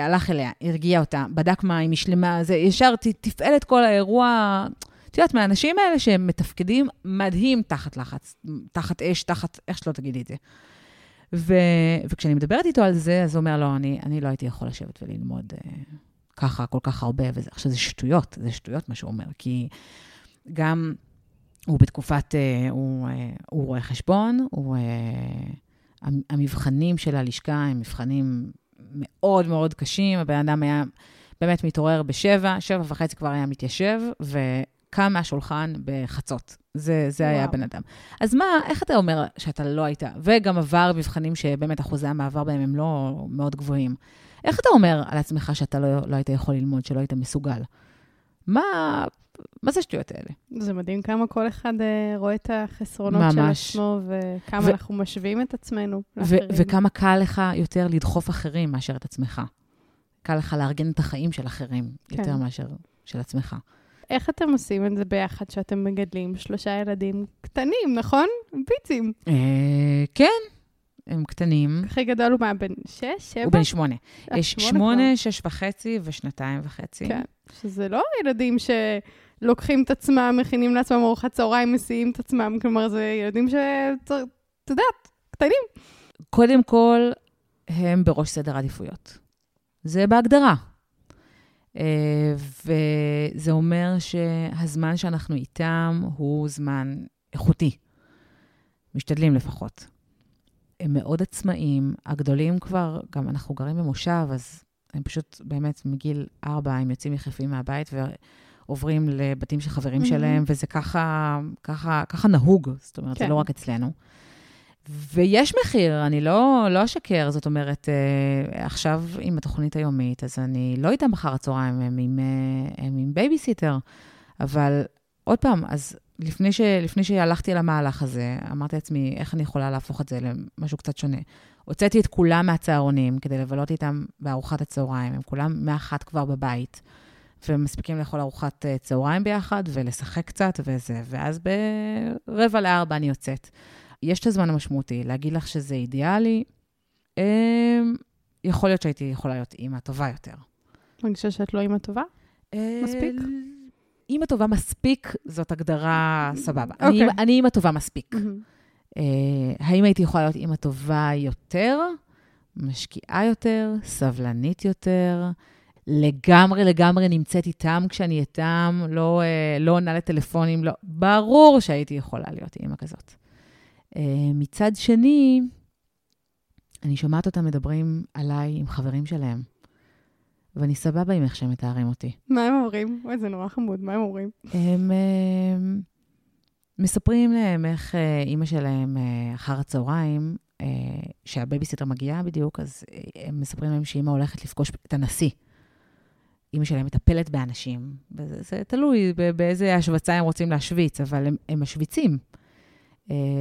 הלך אליה, הרגיע אותה, בדק מה, היא שלמה, זה ישר תפעל את כל האירוע. את יודעת, מהאנשים האלה שהם מתפקדים מדהים תחת לחץ, תחת אש, תחת, איך שלא תגידי את זה. ו, וכשאני מדברת איתו על זה, אז הוא אומר, לא, אני, אני לא הייתי יכול לשבת וללמוד אה, ככה, כל כך הרבה, וזה, עכשיו, זה שטויות, זה שטויות מה שהוא אומר, כי גם הוא בתקופת, אה, הוא, אה, הוא רואה חשבון, הוא, אה, המ- המבחנים של הלשכה הם מבחנים מאוד מאוד קשים, הבן אדם היה באמת מתעורר בשבע, שבע וחצי כבר היה מתיישב, וקם מהשולחן בחצות. זה, זה היה. הבן אדם. אז מה, איך אתה אומר שאתה לא היית, וגם עבר מבחנים שבאמת אחוזי המעבר בהם הם לא מאוד גבוהים. איך אתה אומר על עצמך שאתה לא, לא היית יכול ללמוד, שלא היית מסוגל? מה, מה זה השטויות האלה? זה מדהים כמה כל אחד אה, רואה את החסרונות של ממש. עצמו, וכמה ו- אנחנו משווים את עצמנו לאחרים. וכמה קל לך יותר לדחוף אחרים מאשר את עצמך. קל לך לארגן את החיים של אחרים, כן. יותר מאשר של עצמך. איך אתם עושים את זה ביחד, שאתם מגדלים שלושה ילדים קטנים, נכון? ביצים. אה, כן, הם קטנים. הכי גדול הוא מה, בן שש, שבע? הוא בן שמונה. אה, יש שמונה, שש וחצי ושנתיים וחצי. כן, שזה לא ילדים שלוקחים את עצמם, מכינים לעצמם ארוחת צהריים, מסיעים את עצמם, כלומר, זה ילדים ש... את יודעת, קטנים. קודם כל, הם בראש סדר העדיפויות. זה בהגדרה. אה, וזה אומר שהזמן שאנחנו איתם הוא זמן איכותי. משתדלים לפחות. הם מאוד עצמאיים, הגדולים כבר, גם אנחנו גרים במושב, אז הם פשוט באמת מגיל ארבע, הם יוצאים יחפים מהבית ועוברים לבתים של חברים Mhm. שלהם, וזה ככה, ככה, ככה נהוג, זאת אומרת, כן. זה לא רק אצלנו. ויש מחיר, אני לא, לא אשקר, זאת אומרת, אה, עכשיו עם התוכנית היומית, אז אני לא איתם אחר הצהריים, הם עם, אה, הם עם בייביסיטר. אבל עוד פעם, אז לפני, ש, לפני שהלכתי למהלך הזה, אמרתי לעצמי, איך אני יכולה להפוך את זה למשהו קצת שונה? הוצאתי את כולם מהצהרונים כדי לבלות איתם בארוחת הצהריים, הם כולם מאחת כבר בבית, ומספיקים לאכול ארוחת אה, צהריים ביחד ולשחק קצת וזה, ואז ברבע לארבע אני יוצאת. יש את הזמן המשמעותי, להגיד לך שזה אידיאלי, אה, יכול להיות שהייתי יכולה להיות אימא טובה יותר. מרגישה שאת לא אימא טובה? מספיק? אה, אימא טובה מספיק, זאת הגדרה סבבה. אוקיי. אני אימא- אני אימא טובה מספיק. אה, האם הייתי יכולה להיות אימא טובה יותר, משקיעה יותר, סבלנית יותר, לגמרי לגמרי נמצאת איתם כשאני איתם, לא, אה, לא עונה לטלפונים, לא. ברור שהייתי יכולה להיות אימא כזאת. אה, מצד שני, אני שומעת אותם מדברים עליי עם חברים שלהם, ואני סבבה עם איך שהם מתארים אותי. מה הם אומרים? אוי, זה נורא חמוד, מה הם אומרים? הם אה, מספרים להם איך אה, אימא שלהם אה, אחר הצהריים, אה, שהבייביסיטר מגיעה בדיוק, אז הם מספרים להם שאימא הולכת לפגוש את הנשיא. אימא שלהם מטפלת באנשים, וזה זה תלוי באיזה השווצה הם רוצים להשוויץ, אבל הם, הם משוויצים.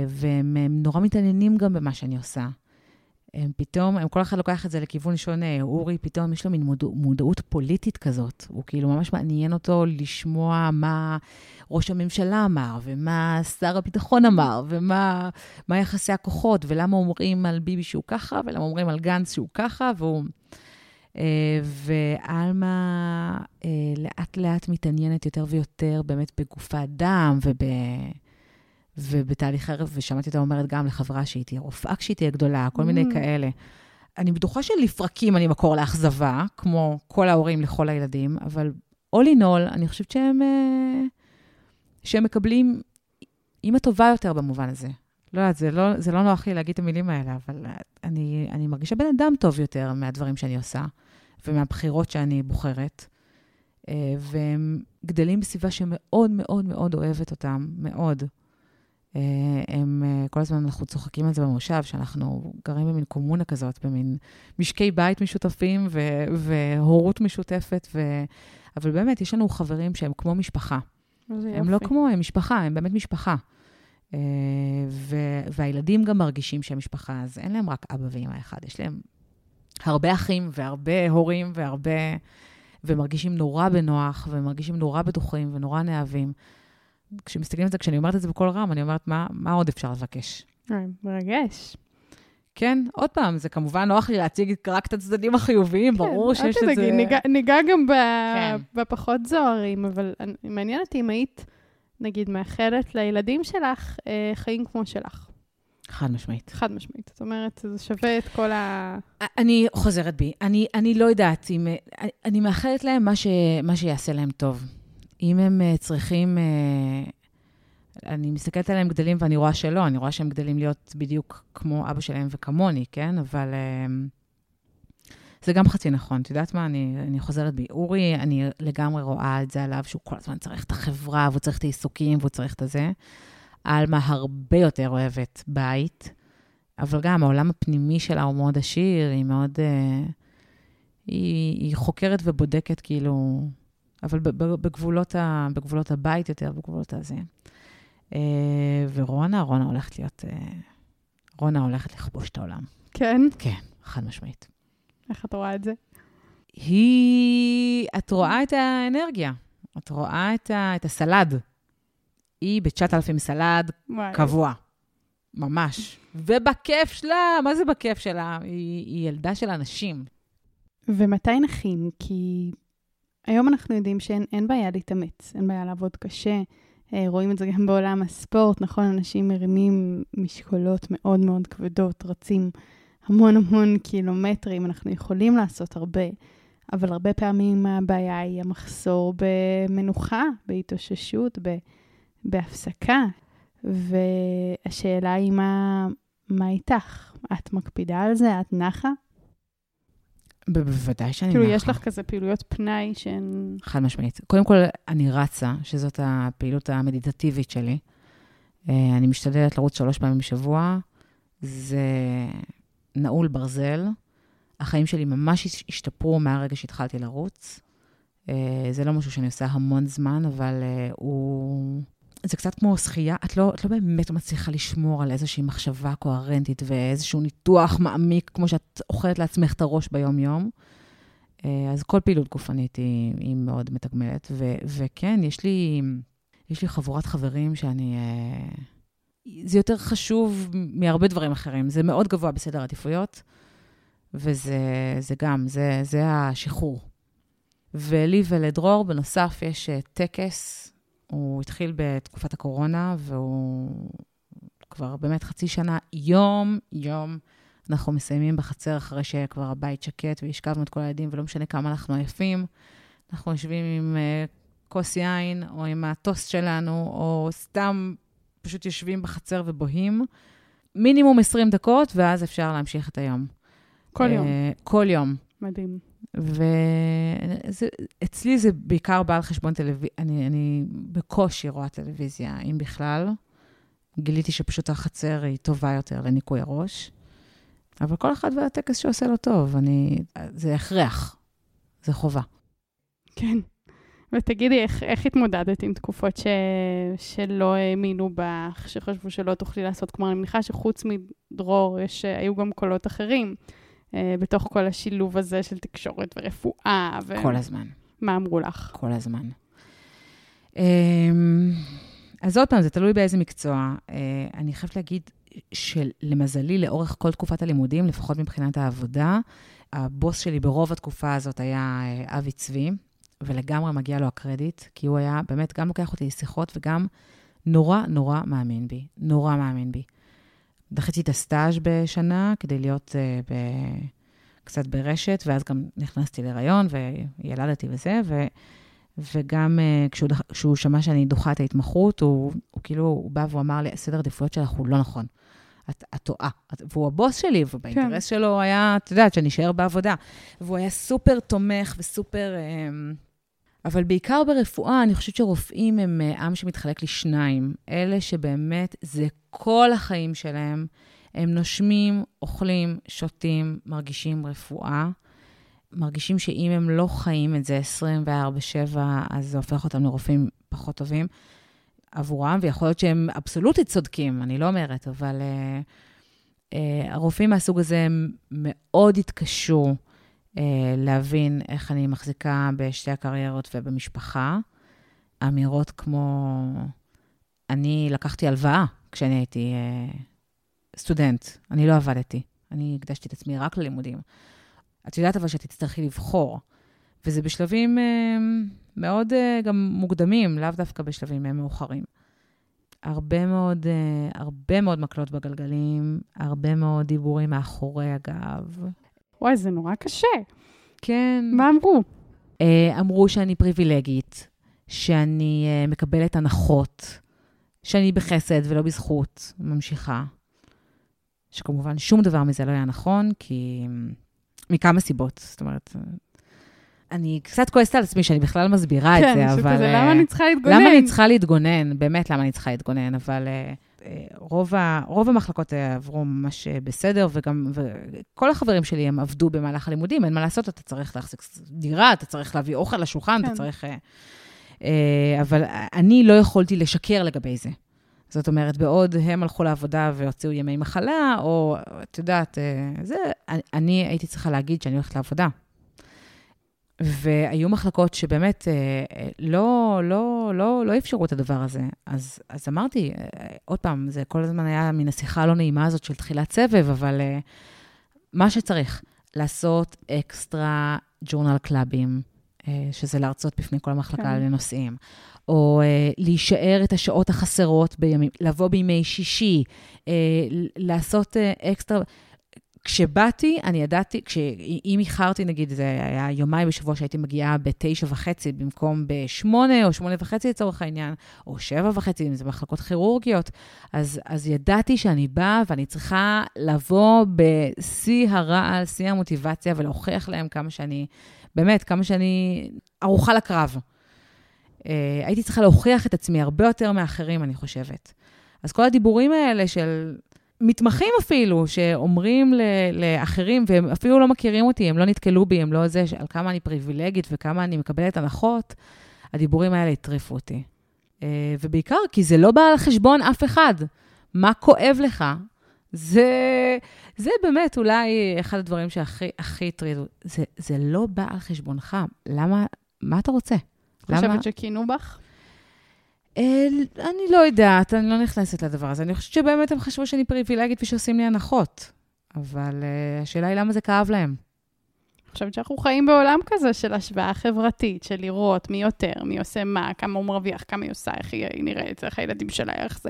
והם הם נורא מתעניינים גם במה שאני עושה. הם פתאום, הם כל אחד לוקח את זה לכיוון שונה. אורי, פתאום יש לו מין מודע, מודעות פוליטית כזאת. הוא כאילו ממש מעניין אותו לשמוע מה ראש הממשלה אמר, ומה שר הביטחון אמר, ומה מה יחסי הכוחות, ולמה אומרים על ביבי שהוא ככה, ולמה אומרים על גנץ שהוא ככה, והוא... אה, ועלמה אה, לאט-לאט מתעניינת יותר ויותר באמת בגוף האדם וב... ובתהליכי, ושמעתי אותה אומרת גם לחברה שהיא תהיה רופאה כשהיא תהיה גדולה, כל מיני Mm. כאלה. אני בטוחה שלפרקים אני מקור לאכזבה, כמו כל ההורים לכל הילדים, אבל all in all, אני חושבת שהם, אה, שהם מקבלים אימא טובה יותר במובן הזה. לא יודעת, זה לא, זה לא נוח לי להגיד את המילים האלה, אבל אני, אני מרגישה בן אדם טוב יותר מהדברים שאני עושה, ומהבחירות שאני בוחרת. אה, והם גדלים בסביבה שמאוד מאוד מאוד אוהבת אותם, מאוד. אה, הם, אה, כל הזמן אנחנו צוחקים על זה במושב, שאנחנו גרים במין קומונה כזאת, במין משקי בית משותפים ו- והורות משותפת, ו- אבל באמת, יש לנו חברים שהם כמו משפחה. הם לא כמו, הם משפחה, הם באמת משפחה. ו- והילדים גם מרגישים שהם משפחה, אז אין להם רק אבא ואמא אחד, יש להם הרבה אחים והרבה הורים והרבה... ומרגישים נורא בנוח, ומרגישים נורא בטוחים ונורא נאהבים. כשמסתכלים על זה, כשאני אומרת את זה בקול רם, אני אומרת, מה, מה עוד אפשר לבקש? אה, מרגש. כן, עוד פעם, זה כמובן נוח לי להציג רק את הצדדים החיוביים, כן, ברור שיש את זה... ניגע, ניגע גם ב, כן. בפחות זוהרים, אבל מעניין אותי אם היית, נגיד, מאחלת לילדים שלך אה, חיים כמו שלך. חד משמעית. חד משמעית. זאת אומרת, זה שווה את כל ה... אני חוזרת בי. אני, אני לא יודעת אם... אני, אני מאחלת להם מה, ש, מה שיעשה להם טוב. אם הם uh, צריכים... Uh, אני מסתכלת עליהם גדלים ואני רואה שלא, אני רואה שהם גדלים להיות בדיוק כמו אבא שלהם וכמוני, כן? אבל uh, זה גם חצי נכון. את יודעת מה? אני, אני חוזרת בי. אורי, אני לגמרי רואה את זה עליו, שהוא כל הזמן צריך את החברה, והוא צריך את העיסוקים, והוא צריך את הזה. עלמה הרבה יותר אוהבת בית, אבל גם העולם הפנימי שלה הוא מאוד עשיר, היא מאוד... Uh, היא, היא חוקרת ובודקת, כאילו, אבל בגבולות, ה, בגבולות הבית יותר, בגבולות הזה. Uh, ורונה, רונה הולכת להיות... Uh, רונה הולכת לכבוש את העולם. כן? כן, חד משמעית. איך את רואה את זה? היא... את רואה את האנרגיה, את רואה את, ה, את הסלד. היא ב-9,000 סלד וואי. קבוע. ממש. ובכיף שלה, מה זה בכיף שלה? היא, היא ילדה של אנשים. ומתי נכין? כי היום אנחנו יודעים שאין בעיה להתאמץ, אין בעיה לעבוד קשה. אה, רואים את זה גם בעולם הספורט, נכון? אנשים מרימים משקולות מאוד מאוד כבדות, רצים המון המון קילומטרים, אנחנו יכולים לעשות הרבה, אבל הרבה פעמים הבעיה היא המחסור במנוחה, בהתאוששות, ב... בהפסקה, והשאלה היא מה, מה איתך? את מקפידה על זה? את נחה? בוודאי שאני כאילו, נחה. יש לך כזה פעילויות פנאי שהן... חד משמעית. קודם כל, אני רצה, שזאת הפעילות המדיטטיבית שלי. אה, אני משתדלת לרוץ שלוש פעמים בשבוע. זה נעול ברזל. החיים שלי ממש השתפרו מהרגע שהתחלתי לרוץ. אה, זה לא משהו שאני עושה המון זמן, אבל אה, הוא... זה קצת כמו שחייה, את לא, את לא באמת מצליחה לשמור על איזושהי מחשבה קוהרנטית ואיזשהו ניתוח מעמיק, כמו שאת אוכלת לעצמך את הראש ביום-יום. אה, אז כל פעילות גופנית היא, היא מאוד מתגמלת. ו, וכן, יש לי, יש לי חבורת חברים שאני... אה, זה יותר חשוב מהרבה דברים אחרים. זה מאוד גבוה בסדר העדיפויות, וזה גם, זה, זה השחרור. ולי ולדרור, בנוסף, יש אה, טקס הוא התחיל בתקופת הקורונה, והוא כבר באמת חצי שנה, יום-יום, אנחנו מסיימים בחצר אחרי שכבר הבית שקט והשכבנו את כל הילדים, ולא משנה כמה אנחנו עייפים. אנחנו יושבים עם uh, כוס יין, או עם הטוסט שלנו, או סתם פשוט יושבים בחצר ובוהים. מינימום 20 דקות, ואז אפשר להמשיך את היום. כל uh, יום. כל יום. מדהים. ואצלי זה בעיקר בא על חשבון טלוויזיה, אני, אני בקושי רואה טלוויזיה, אם בכלל. גיליתי שפשוט החצר היא טובה יותר לניקוי הראש. אבל כל אחד והטקס שעושה לו טוב, אני, זה הכרח, זה חובה. כן. ותגידי, איך, איך התמודדת עם תקופות ש... שלא האמינו בך, שחשבו שלא תוכלי לעשות? כלומר, אני מניחה שחוץ מדרור, יש, היו גם קולות אחרים. אה, בתוך כל השילוב הזה של תקשורת ורפואה. ו... כל הזמן. מה אמרו לך? כל הזמן. אמ, אז עוד פעם, זה תלוי באיזה מקצוע. אה, אני חייבת להגיד שלמזלי, לאורך כל תקופת הלימודים, לפחות מבחינת העבודה, הבוס שלי ברוב התקופה הזאת היה אה, אבי צבי, ולגמרי מגיע לו הקרדיט, כי הוא היה באמת גם לוקח אותי לשיחות וגם נורא נורא מאמין בי. נורא מאמין בי. דחיתי את הסטאז' בשנה כדי להיות uh, קצת ברשת, ואז גם נכנסתי להיריון וילדתי וזה, ו, וגם uh, כשהוא, כשהוא שמע שאני דוחה את ההתמחות, הוא, הוא כאילו, הוא בא והוא אמר לי, סדר עדיפויות שלך הוא לא נכון. את, את טועה. והוא הבוס שלי, ובאינטרס כן. שלו היה, את יודעת, שאני אשאר בעבודה. והוא היה סופר תומך וסופר... Uh, אבל בעיקר ברפואה, אני חושבת שרופאים הם אה, עם שמתחלק לשניים. אלה שבאמת, זה כל החיים שלהם. הם נושמים, אוכלים, שותים, מרגישים רפואה. מרגישים שאם הם לא חיים את זה 24-7, אז זה הופך אותם לרופאים פחות טובים עבורם, ויכול להיות שהם אבסולוטית צודקים, אני לא אומרת, אבל uh, uh, הרופאים מהסוג הזה הם מאוד התקשו להבין איך אני מחזיקה בשתי הקריירות ובמשפחה. אמירות כמו, אני לקחתי הלוואה כשאני הייתי uh, סטודנט, אני לא עבדתי, אני הקדשתי את עצמי רק ללימודים. את יודעת אבל שאת תצטרכי לבחור, וזה בשלבים uh, מאוד uh, גם מוקדמים, לאו דווקא בשלבים uh, מאוחרים. הרבה מאוד, uh, הרבה מאוד מקלות בגלגלים, הרבה מאוד דיבורים מאחורי הגב. וואי, זה נורא קשה. כן. מה אמרו? Uh, אמרו שאני פריבילגית, שאני uh, מקבלת הנחות, שאני בחסד ולא בזכות, ממשיכה. שכמובן שום דבר מזה לא היה נכון, כי מכמה סיבות. זאת אומרת, אני קצת כועסת על עצמי שאני בכלל מסבירה כן, את זה, אבל... כן, שכזה, למה אני צריכה להתגונן? למה אני צריכה להתגונן? באמת, למה אני צריכה להתגונן? אבל uh, רוב, ה, רוב המחלקות עברו ממש בסדר, וגם וכל החברים שלי, הם עבדו במהלך הלימודים, אין מה לעשות, אתה צריך להחזיק דירה, אתה צריך להביא אוכל לשולחן, כן. אתה צריך... Uh, אבל אני לא יכולתי לשקר לגבי זה. זאת אומרת, בעוד הם הלכו לעבודה והוציאו ימי מחלה, או את יודעת, אה, זה, אני הייתי צריכה להגיד שאני הולכת לעבודה. והיו מחלקות שבאמת אה, לא, לא, לא, לא אפשרו את הדבר הזה. אז, אז אמרתי, אה, עוד פעם, זה כל הזמן היה מן השיחה הלא נעימה הזאת של תחילת סבב, אבל מה שצריך, לעשות אקסטרה ג'ורנל קלאבים, שזה להרצות בפני כל המחלקה כן. לנושאים. או להישאר את השעות החסרות בימים, לבוא בימי שישי, לעשות אקסטרה. כשבאתי, אני ידעתי, אם איחרתי, נגיד, זה היה יומיים בשבוע שהייתי מגיעה בתשע וחצי במקום בשמונה או שמונה וחצי לצורך העניין, או שבע וחצי, אם זה מחלקות כירורגיות, אז, אז ידעתי שאני באה ואני צריכה לבוא בשיא הרעל, שיא המוטיבציה, ולהוכיח להם כמה שאני, באמת, כמה שאני ערוכה לקרב. אה, הייתי צריכה להוכיח את עצמי הרבה יותר מאחרים, אני חושבת. אז כל הדיבורים האלה של מתמחים אפילו, שאומרים לאחרים, והם אפילו לא מכירים אותי, הם לא נתקלו בי, הם לא זה, על כמה אני פריבילגית וכמה אני מקבלת הנחות, הדיבורים האלה הטריפו אותי. אה, ובעיקר כי זה לא בא על חשבון אף אחד. מה כואב לך? זה, זה באמת אולי אחד הדברים שהכי הטרידו. זה, זה לא בא על חשבונך. למה, מה אתה רוצה? חושבת שכינו בך? אני לא יודעת, אני לא נכנסת לדבר הזה. אני חושבת שבאמת הם חשבו שאני פריבילגית ושעושים לי הנחות. אבל uh, השאלה היא למה זה כאב להם. אני חושבת שאנחנו חיים בעולם כזה של השוואה חברתית, של לראות מי יותר, מי עושה מה, כמה הוא מרוויח, כמה היא עושה, איך היא נראית, איך הילדים שלה, איך זה.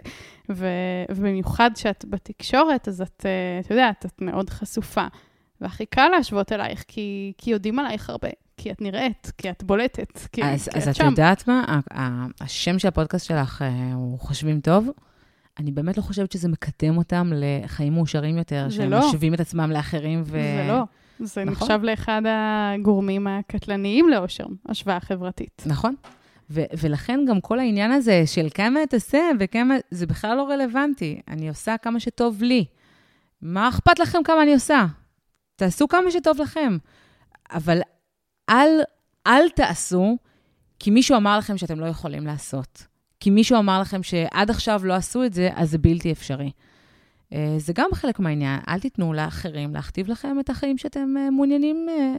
ו, ובמיוחד כשאת בתקשורת, אז את, uh, את יודעת, את מאוד חשופה. והכי קל להשוות אלייך, כי, כי יודעים עלייך הרבה. כי את נראית, כי את בולטת, כי, אז, כי אז את שם. אז את יודעת מה? השם של הפודקאסט שלך אה, הוא חושבים טוב. אני באמת לא חושבת שזה מקדם אותם לחיים מאושרים יותר, שהם לא. משווים את עצמם לאחרים ו... זה לא. זה נכון? נחשב לאחד הגורמים הקטלניים לאושר, השוואה חברתית. נכון. ו- ולכן גם כל העניין הזה של כמה תעשה וכמה, זה בכלל לא רלוונטי. אני עושה כמה שטוב לי. מה אכפת לכם כמה אני עושה? תעשו כמה שטוב לכם. אבל אל, אל תעשו, כי מישהו אמר לכם שאתם לא יכולים לעשות. כי מישהו אמר לכם שעד עכשיו לא עשו את זה, אז זה בלתי אפשרי. אה, זה גם חלק מהעניין. אל תיתנו לאחרים להכתיב לכם את החיים שאתם אה, מעוניינים. אה,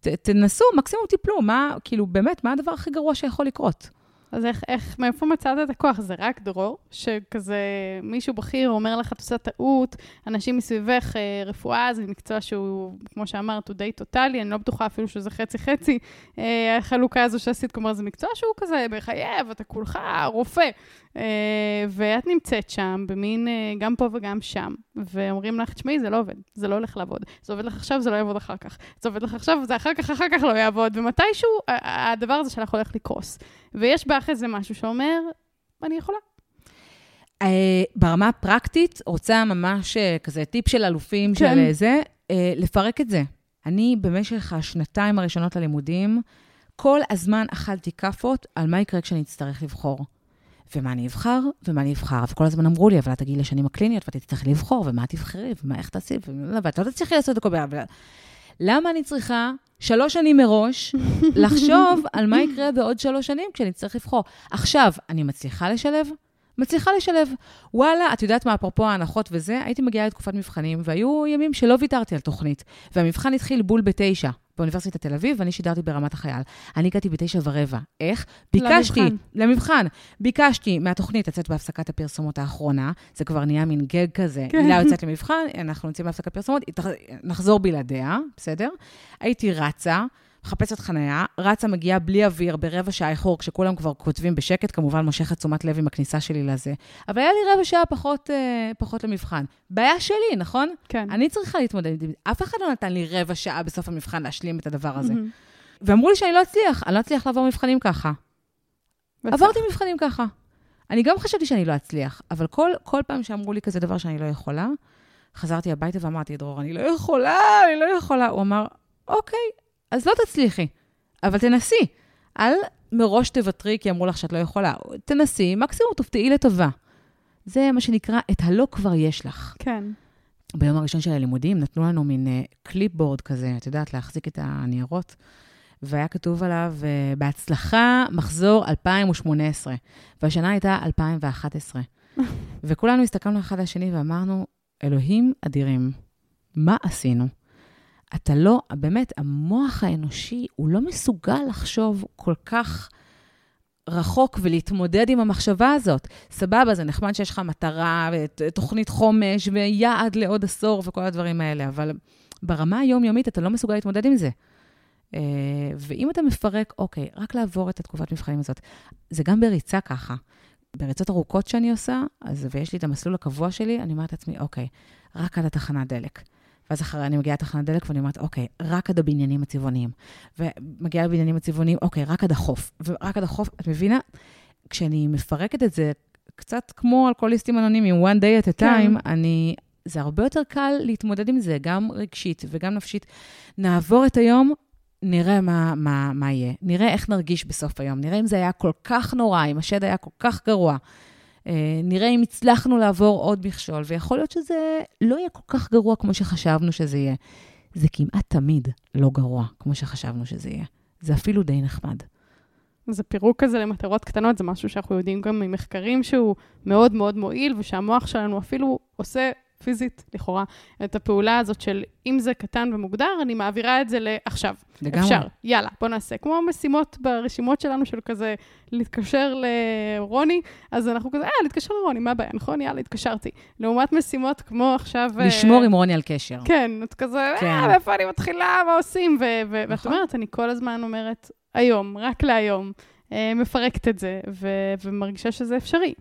ת, תנסו, מקסימום תיפלו. מה, כאילו, באמת, מה הדבר הכי גרוע שיכול לקרות? אז איך, איך, מאיפה מצאת את הכוח? זה רק דרור? שכזה מישהו בכיר אומר לך, את עושה טעות, אנשים מסביבך, אה, רפואה זה מקצוע שהוא, כמו שאמרת, הוא די טוטאלי, אני לא בטוחה אפילו שזה חצי-חצי, אה, החלוקה הזו שעשית, כלומר, זה מקצוע שהוא כזה מחייב, אתה כולך רופא. אה, ואת נמצאת שם, במין, גם פה וגם שם. ואומרים לך, תשמעי, זה לא עובד, זה לא הולך לעבוד. זה עובד לך עכשיו, זה לא יעבוד אחר כך. זה עובד לך עכשיו, זה אחר כך, אחר כך לא יעבוד. ומתישהו, הדבר הזה שלך הולך לקרוס. ויש בך איזה משהו שאומר, אני יכולה. Uh, ברמה הפרקטית, רוצה ממש uh, כזה טיפ של אלופים כן. של זה, uh, לפרק את זה. אני במשך השנתיים הראשונות ללימודים, כל הזמן אכלתי כאפות על מה יקרה כשאני אצטרך לבחור. ומה אני אבחר, ומה אני אבחר. וכל הזמן אמרו לי, אבל את תגיעי לשנים הקליניות, ואת תצטרכי לבחור, ומה תבחרי, ומה, איך תעשי, ואת לא תצליחי לעשות את הכל ביחד. למה אני צריכה שלוש שנים מראש לחשוב על מה יקרה בעוד שלוש שנים כשאני אצטרך לבחור? עכשיו, אני מצליחה לשלב? מצליחה לשלב. וואלה, את יודעת מה, אפרופו ההנחות וזה, הייתי מגיעה לתקופת מבחנים, והיו ימים שלא ויתרתי על תוכנית, והמבחן התחיל בול בתשע. באוניברסיטת תל אביב, ואני שידרתי ברמת החייל. אני הגעתי בתשע ורבע. איך? ביקשתי, למבחן. למבחן. ביקשתי מהתוכנית לצאת בהפסקת הפרסומות האחרונה, זה כבר נהיה מין גג כזה. כן. הילה יוצאת למבחן, אנחנו יוצאים בהפסקת פרסומות, נחזור בלעדיה, בסדר? הייתי רצה. מחפשת חניה, רצה, מגיעה בלי אוויר, ברבע שעה איחור, כשכולם כבר כותבים בשקט, כמובן מושכת תשומת לב עם הכניסה שלי לזה. אבל היה לי רבע שעה פחות, אה, פחות למבחן. בעיה שלי, נכון? כן. אני צריכה להתמודד. אף אחד לא נתן לי רבע שעה בסוף המבחן להשלים את הדבר הזה. Mm-hmm. ואמרו לי שאני לא אצליח, אני לא אצליח לעבור מבחנים ככה. בצח. עברתי מבחנים ככה. אני גם חשבתי שאני לא אצליח, אבל כל, כל פעם שאמרו לי כזה דבר שאני לא יכולה, חזרתי הביתה ואמרתי, דרור, אני לא יכולה, אני לא יכולה. הוא אמר, אוקיי, אז לא תצליחי, אבל תנסי. אל מראש תוותרי כי אמרו לך שאת לא יכולה. תנסי, מקסימום תופתעי לטובה. זה מה שנקרא, את הלא כבר יש לך. כן. ביום הראשון של הלימודים נתנו לנו מין קליפבורד כזה, את יודעת, להחזיק את הניירות, והיה כתוב עליו, uh, בהצלחה, מחזור 2018, והשנה הייתה 2011. וכולנו הסתכלנו אחד על השני ואמרנו, אלוהים אדירים, מה עשינו? אתה לא, באמת, המוח האנושי, הוא לא מסוגל לחשוב כל כך רחוק ולהתמודד עם המחשבה הזאת. סבבה, זה נחמד שיש לך מטרה, תוכנית חומש ויעד לעוד עשור וכל הדברים האלה, אבל ברמה היומיומית אתה לא מסוגל להתמודד עם זה. אה, ואם אתה מפרק, אוקיי, רק לעבור את התקופת מבחנים הזאת. זה גם בריצה ככה. בריצות ארוכות שאני עושה, אז, ויש לי את המסלול הקבוע שלי, אני אומרת לעצמי, אוקיי, רק עד התחנת דלק. ואז אחרי אני מגיעה לתחנת דלק ואני אומרת, אוקיי, רק עד הבניינים הצבעוניים. ומגיעה לבניינים הצבעוניים, אוקיי, רק עד החוף. ורק עד החוף, את מבינה? כשאני מפרקת את זה, קצת כמו אלכוהוליסטים אנונימיים, one day at a כן. time, כן. אני... זה הרבה יותר קל להתמודד עם זה, גם רגשית וגם נפשית. נעבור את היום, נראה מה, מה, מה יהיה. נראה איך נרגיש בסוף היום. נראה אם זה היה כל כך נורא, אם השד היה כל כך גרוע. אה, נראה אם הצלחנו לעבור עוד מכשול, ויכול להיות שזה לא יהיה כל כך גרוע כמו שחשבנו שזה יהיה. זה כמעט תמיד לא גרוע כמו שחשבנו שזה יהיה. זה אפילו די נחמד. זה פירוק כזה למטרות קטנות, זה משהו שאנחנו יודעים גם ממחקרים שהוא מאוד מאוד מועיל, ושהמוח שלנו אפילו עושה פיזית, לכאורה, את הפעולה הזאת של אם זה קטן ומוגדר, אני מעבירה את זה לעכשיו. לגמרי. אפשר, יאללה, בוא נעשה. כמו משימות ברשימות שלנו של כזה להתקשר לרוני, אז אנחנו כזה, אה, להתקשר לרוני, מה הבעיה, נכון? יאללה, התקשרתי. לעומת משימות כמו עכשיו... אה, לשמור עם רוני על קשר. כן, את כזה, כן. אה, מאיפה אני מתחילה, מה עושים? ו- ו- נכון. ואת אומרת, אני כל הזמן אומרת, היום, רק להיום, אה, מפרקת את זה, ו- ומרגישה שזה אפשרי.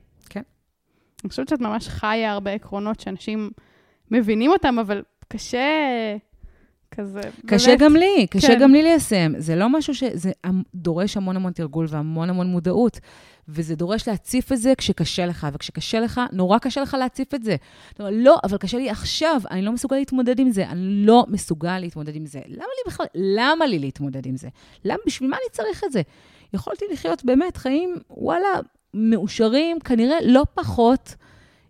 אני חושבת שאת ממש חיה הרבה עקרונות שאנשים מבינים אותם, אבל קשה כזה, קשה באמת. גם לי, קשה כן. גם לי ליישם. זה לא משהו ש... זה דורש המון המון תרגול והמון המון מודעות, וזה דורש להציף את זה כשקשה לך, וכשקשה לך, נורא קשה לך להציף את זה. אתה אומר, לא, אבל קשה לי עכשיו, אני לא מסוגל להתמודד עם זה, אני לא מסוגל להתמודד עם זה. למה לי בכלל, למה לי להתמודד עם זה? למה, בשביל מה אני צריך את זה? יכולתי לחיות באמת חיים, וואלה, מאושרים, כנראה לא פחות,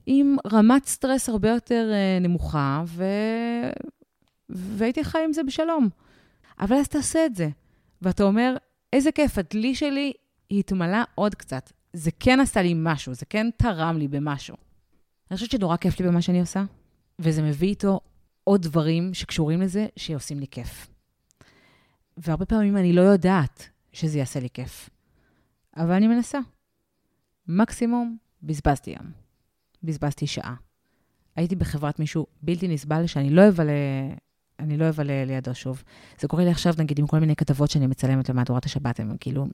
עם רמת סטרס הרבה יותר uh, נמוכה, ו... והייתי חי עם זה בשלום. אבל אז תעשה את זה. ואתה אומר, איזה כיף, הדלי שלי התמלא עוד קצת. זה כן עשה לי משהו, זה כן תרם לי במשהו. אני חושבת שנורא כיף לי במה שאני עושה, וזה מביא איתו עוד דברים שקשורים לזה, שעושים לי כיף. והרבה פעמים אני לא יודעת שזה יעשה לי כיף, אבל אני מנסה. מקסימום, בזבזתי יום. בזבזתי שעה. הייתי בחברת מישהו בלתי נסבל שאני לא אבלה אני לא אבלה לידו שוב. זה קורה לי עכשיו, נגיד, עם כל מיני כתבות שאני מצלמת למהדורת השבת, הם כאילו,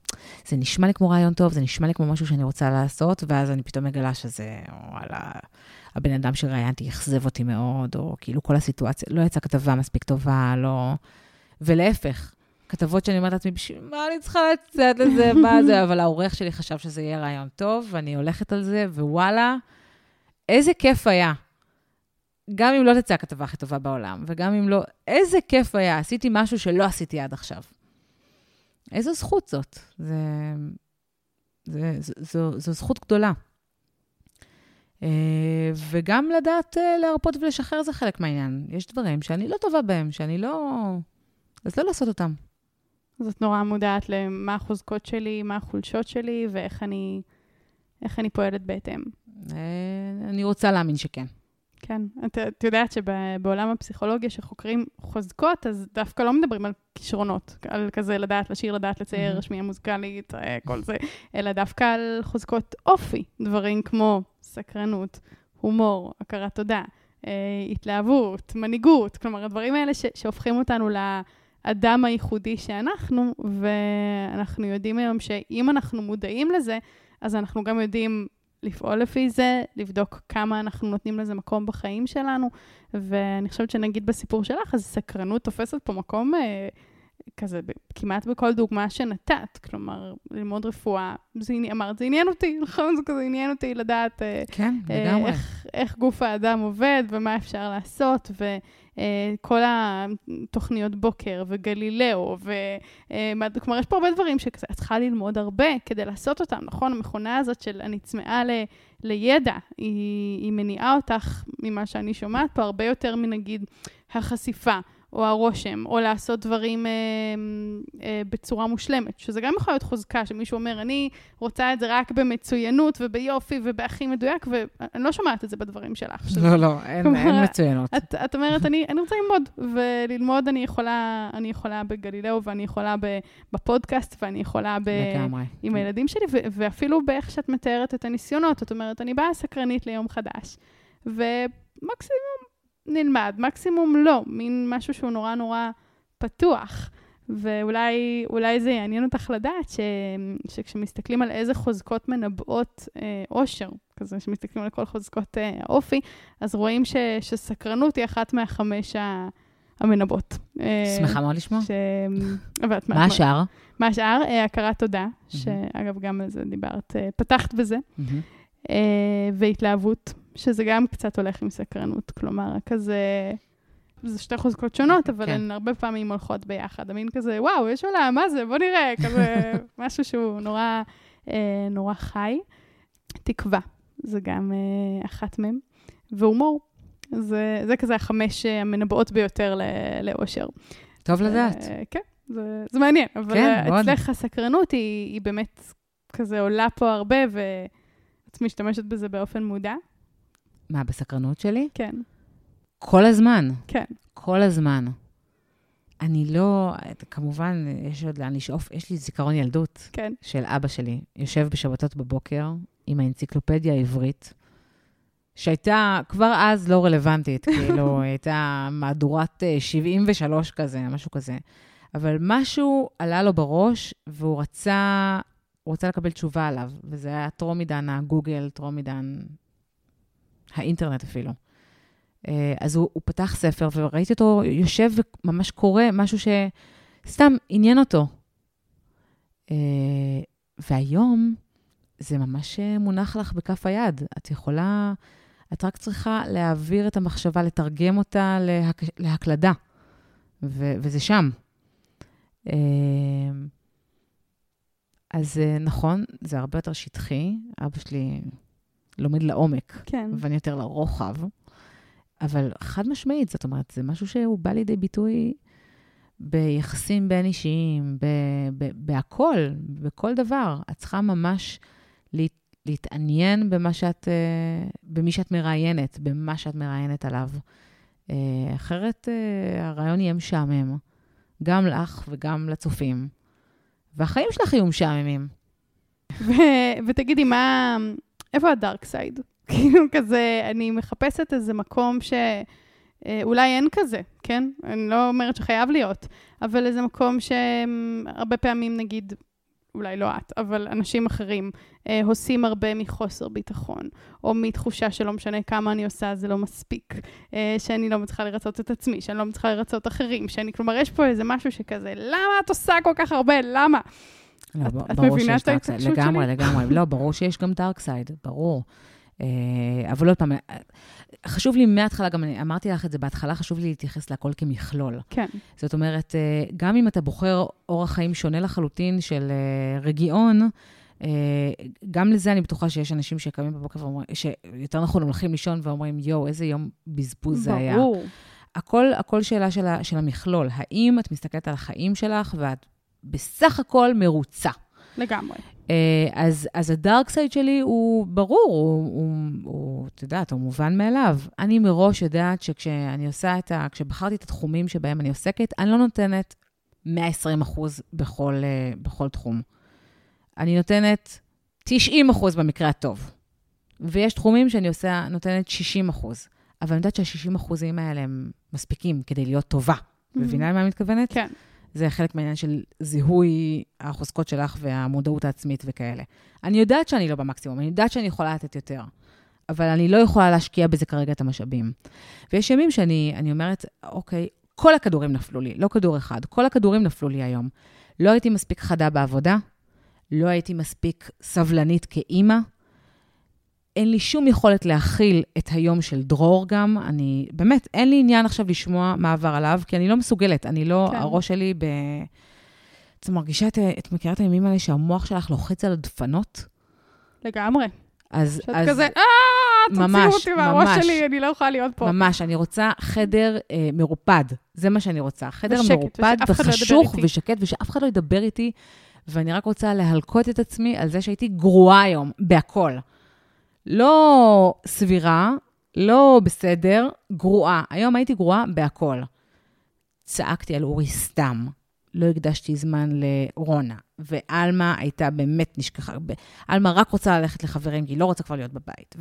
זה נשמע לי כמו רעיון טוב, זה נשמע לי כמו משהו שאני רוצה לעשות, ואז אני פתאום מגלה שזה, וואלה, הבן אדם שראיינתי אכזב אותי מאוד, או כאילו כל הסיטואציה, לא יצאה כתבה מספיק טובה, לא... ולהפך, כתבות שאני אומרת לעצמי, בשביל מה אני צריכה לצאת לזה, מה זה, אבל העורך שלי חשב שזה יהיה רעיון טוב, ואני הולכת על זה, ווואלה, איזה כיף היה. גם אם לא תצא הכתבה הכי טובה בעולם, וגם אם לא, איזה כיף היה, עשיתי משהו שלא עשיתי עד עכשיו. איזו זכות זאת. זה, זה, זו, זו, זו זכות גדולה. אה, וגם לדעת אה, להרפות ולשחרר זה חלק מהעניין. יש דברים שאני לא טובה בהם, שאני לא... אז לא לעשות אותם. אז את נורא מודעת למה החוזקות שלי, מה החולשות שלי, ואיך אני, אני פועלת בהתאם. אה, אני רוצה להאמין שכן. כן, את, את יודעת שבעולם הפסיכולוגיה שחוקרים חוזקות, אז דווקא לא מדברים על כישרונות, על כזה לדעת לשיר, לדעת לצייר, mm-hmm. שמיעה מוזיקלית, אה, כל זה, אלא דווקא על חוזקות אופי, דברים כמו סקרנות, הומור, הכרת תודה, אה, התלהבות, מנהיגות, כלומר, הדברים האלה ש, שהופכים אותנו לאדם הייחודי שאנחנו, ואנחנו יודעים היום שאם אנחנו מודעים לזה, אז אנחנו גם יודעים לפעול לפי זה, לבדוק כמה אנחנו נותנים לזה מקום בחיים שלנו, ואני חושבת שנגיד בסיפור שלך, אז סקרנות תופסת פה מקום אה, כזה כמעט בכל דוגמה שנתת. כלומר, ללמוד רפואה, זה, אמרת, זה עניין אותי, נכון? זה כזה עניין אותי לדעת אה, כן, אה, איך, איך גוף האדם עובד ומה אפשר לעשות, ו... כל התוכניות בוקר וגלילאו, וכלומר, אה, יש פה הרבה דברים שאת צריכה ללמוד הרבה כדי לעשות אותם, נכון? המכונה הזאת של אני צמאה ל, לידע, היא, היא מניעה אותך, ממה שאני שומעת פה, הרבה יותר מנגיד החשיפה. או הרושם, או לעשות דברים אה, אה, בצורה מושלמת, שזה גם יכול להיות חוזקה, שמישהו אומר, אני רוצה את זה רק במצוינות וביופי ובהכי מדויק, ואני לא שומעת את זה בדברים שלך. לא, לא, אין, כלומר, אין מצוינות. את, את אומרת, אני, אני רוצה ללמוד, וללמוד אני יכולה, אני יכולה בגלילאו, ואני יכולה בפודקאסט, ואני יכולה ב, עם הילדים שלי, ו, ואפילו באיך שאת מתארת את הניסיונות. את אומרת, אני באה סקרנית ליום חדש, ומקסימום נלמד, מקסימום לא, מין משהו שהוא נורא נורא פתוח. ואולי זה יעניין אותך לדעת ש, שכשמסתכלים על איזה חוזקות מנבאות אה, אושר, כזה שמסתכלים על כל חוזקות אה, האופי, אז רואים ש, שסקרנות היא אחת מהחמש ה... המנבאות. אה, שמחה מאוד לשמוע. ש... מה השאר? מה השאר? אה, הכרת תודה, שאגב, גם על זה דיברת, אה, פתחת בזה. והתלהבות, שזה גם קצת הולך עם סקרנות, כלומר, כזה... זה שתי חוזקות שונות, אבל כן. הן הרבה פעמים הולכות ביחד. המין כזה, וואו, יש עולם, מה זה? בוא נראה, כזה משהו שהוא נורא, אה, נורא חי. תקווה, זה גם אה, אחת מהן. והומור, זה, זה כזה החמש אה, המנבאות ביותר לאושר. טוב לדעת. אה, כן, זה, זה מעניין, אבל כן, אצלך הסקרנות היא, היא באמת כזה עולה פה הרבה, ואת משתמשת בזה באופן מודע. מה, בסקרנות שלי? כן. כל הזמן. כן. כל הזמן. אני לא, כמובן, יש עוד לאן לשאוף. יש לי זיכרון ילדות כן. של אבא שלי. יושב בשבתות בבוקר עם האנציקלופדיה העברית, שהייתה כבר אז לא רלוונטית, כאילו, הייתה מהדורת 73 אה, כזה, משהו כזה. אבל משהו עלה לו בראש, והוא רצה, הוא רצה לקבל תשובה עליו, וזה היה טרום עידן הגוגל, טרום עידן האינטרנט אפילו. אה, אז הוא, הוא פתח ספר, וראיתי אותו יושב וממש קורא משהו שסתם עניין אותו. אה, והיום זה ממש מונח לך בכף היד. את יכולה, את רק צריכה להעביר את המחשבה, לתרגם אותה להק, להקלדה, ו, וזה שם. אה, אז נכון, זה הרבה יותר שטחי. אבא שלי לומד לעומק, כן. ואני יותר לרוחב. אבל חד משמעית, זאת אומרת, זה משהו שהוא בא לידי ביטוי ביחסים בין אישיים, בהכול, בכל דבר. את צריכה ממש להת, להתעניין במה שאת, אה, במי שאת מראיינת, במה שאת מראיינת עליו. אה, אחרת אה, הרעיון יהיה משעמם, גם לך וגם לצופים. והחיים שלך יהיו משעממים. ותגידי, מה, איפה הדארק סייד? כאילו כזה, אני מחפשת איזה מקום ש... אה, אין כזה, כן? אני לא אומרת שחייב להיות, אבל איזה מקום שהרבה פעמים, נגיד, אולי לא את, אבל אנשים אחרים אה, עושים הרבה מחוסר ביטחון, או מתחושה שלא משנה כמה אני עושה, זה לא מספיק, אה, שאני לא מצליחה לרצות את עצמי, שאני לא מצליחה לרצות אחרים, שאני, כלומר, יש פה איזה משהו שכזה, למה את עושה כל כך הרבה? למה? לא, את, את מבינה the side. ההתעקשות לגמרי, שלי? לגמרי. לא, ברור שיש גם dark side, ברור. אבל עוד פעם, אה, חשוב לי מההתחלה, גם אני אמרתי לך את זה בהתחלה, חשוב לי להתייחס להכל כמכלול. כן, זאת אומרת, אה, גם אם אתה בוחר אורח חיים שונה לחלוטין של אה, רגיעון, גם לזה אני בטוחה שיש אנשים שקמים בבוקר ואומרים, שיותר נכון הולכים לישון ואומרים, יואו, איזה יום בזבוז זה היה. ברור. הכל, הכל, שאלה של, של המכלול. האם את מסתכלת על החיים שלך ואת בסך הכל מרוצה? לגמרי. אה, אז, אז הדארק סייד שלי הוא ברור, הוא, הוא, הוא, את יודעת, הוא מובן מאליו. אני מראש יודעת שכשאני עושה את ה... כשבחרתי את התחומים שבהם אני עוסקת, אני לא נותנת 120 אחוז בכל, אה, בכל תחום. אני נותנת 90 אחוז במקרה הטוב. ויש תחומים שאני עושה, נותנת 60 אחוז. אבל אני יודעת שה-60 אחוזים האלה הם מספיקים כדי להיות טובה. מבינה למה אני מתכוונת? כן. זה חלק מהעניין של זיהוי החוזקות שלך והמודעות העצמית וכאלה. אני יודעת שאני לא במקסימום, אני יודעת שאני יכולה לתת יותר, אבל אני לא יכולה להשקיע בזה כרגע את המשאבים. ויש ימים שאני אני אומרת, אוקיי, כל הכדורים נפלו לי, לא כדור אחד, כל הכדורים נפלו לי היום. לא הייתי מספיק חדה בעבודה, לא הייתי מספיק סבלנית כאימא, אין לי שום יכולת להכיל את היום של דרור גם. אני, באמת, אין לי עניין עכשיו לשמוע מה עבר עליו, כי אני לא מסוגלת. אני לא, כן. הראש שלי ב... את מרגישה, את, את מכירה את הימים האלה שהמוח שלך לוחץ על הדפנות? לגמרי. אז... שאת אז, כזה, אה, תוציאו אותי מהראש. שלי, אני לא יכולה להיות פה. ממש, אני רוצה חדר אה, מרופד. זה מה שאני רוצה. חדר ושקט, מרופד לא וחשוך איתי. ושקט, ושאף אחד לא ידבר איתי, ואני רק רוצה להלקות את עצמי על זה שהייתי גרועה היום, בהכל. לא סבירה, לא בסדר, גרועה. היום הייתי גרועה בהכל. צעקתי על אורי סתם. לא הקדשתי זמן לרונה, ועלמה הייתה באמת נשכחה. עלמה רק רוצה ללכת לחברים, כי היא לא רוצה כבר להיות בבית.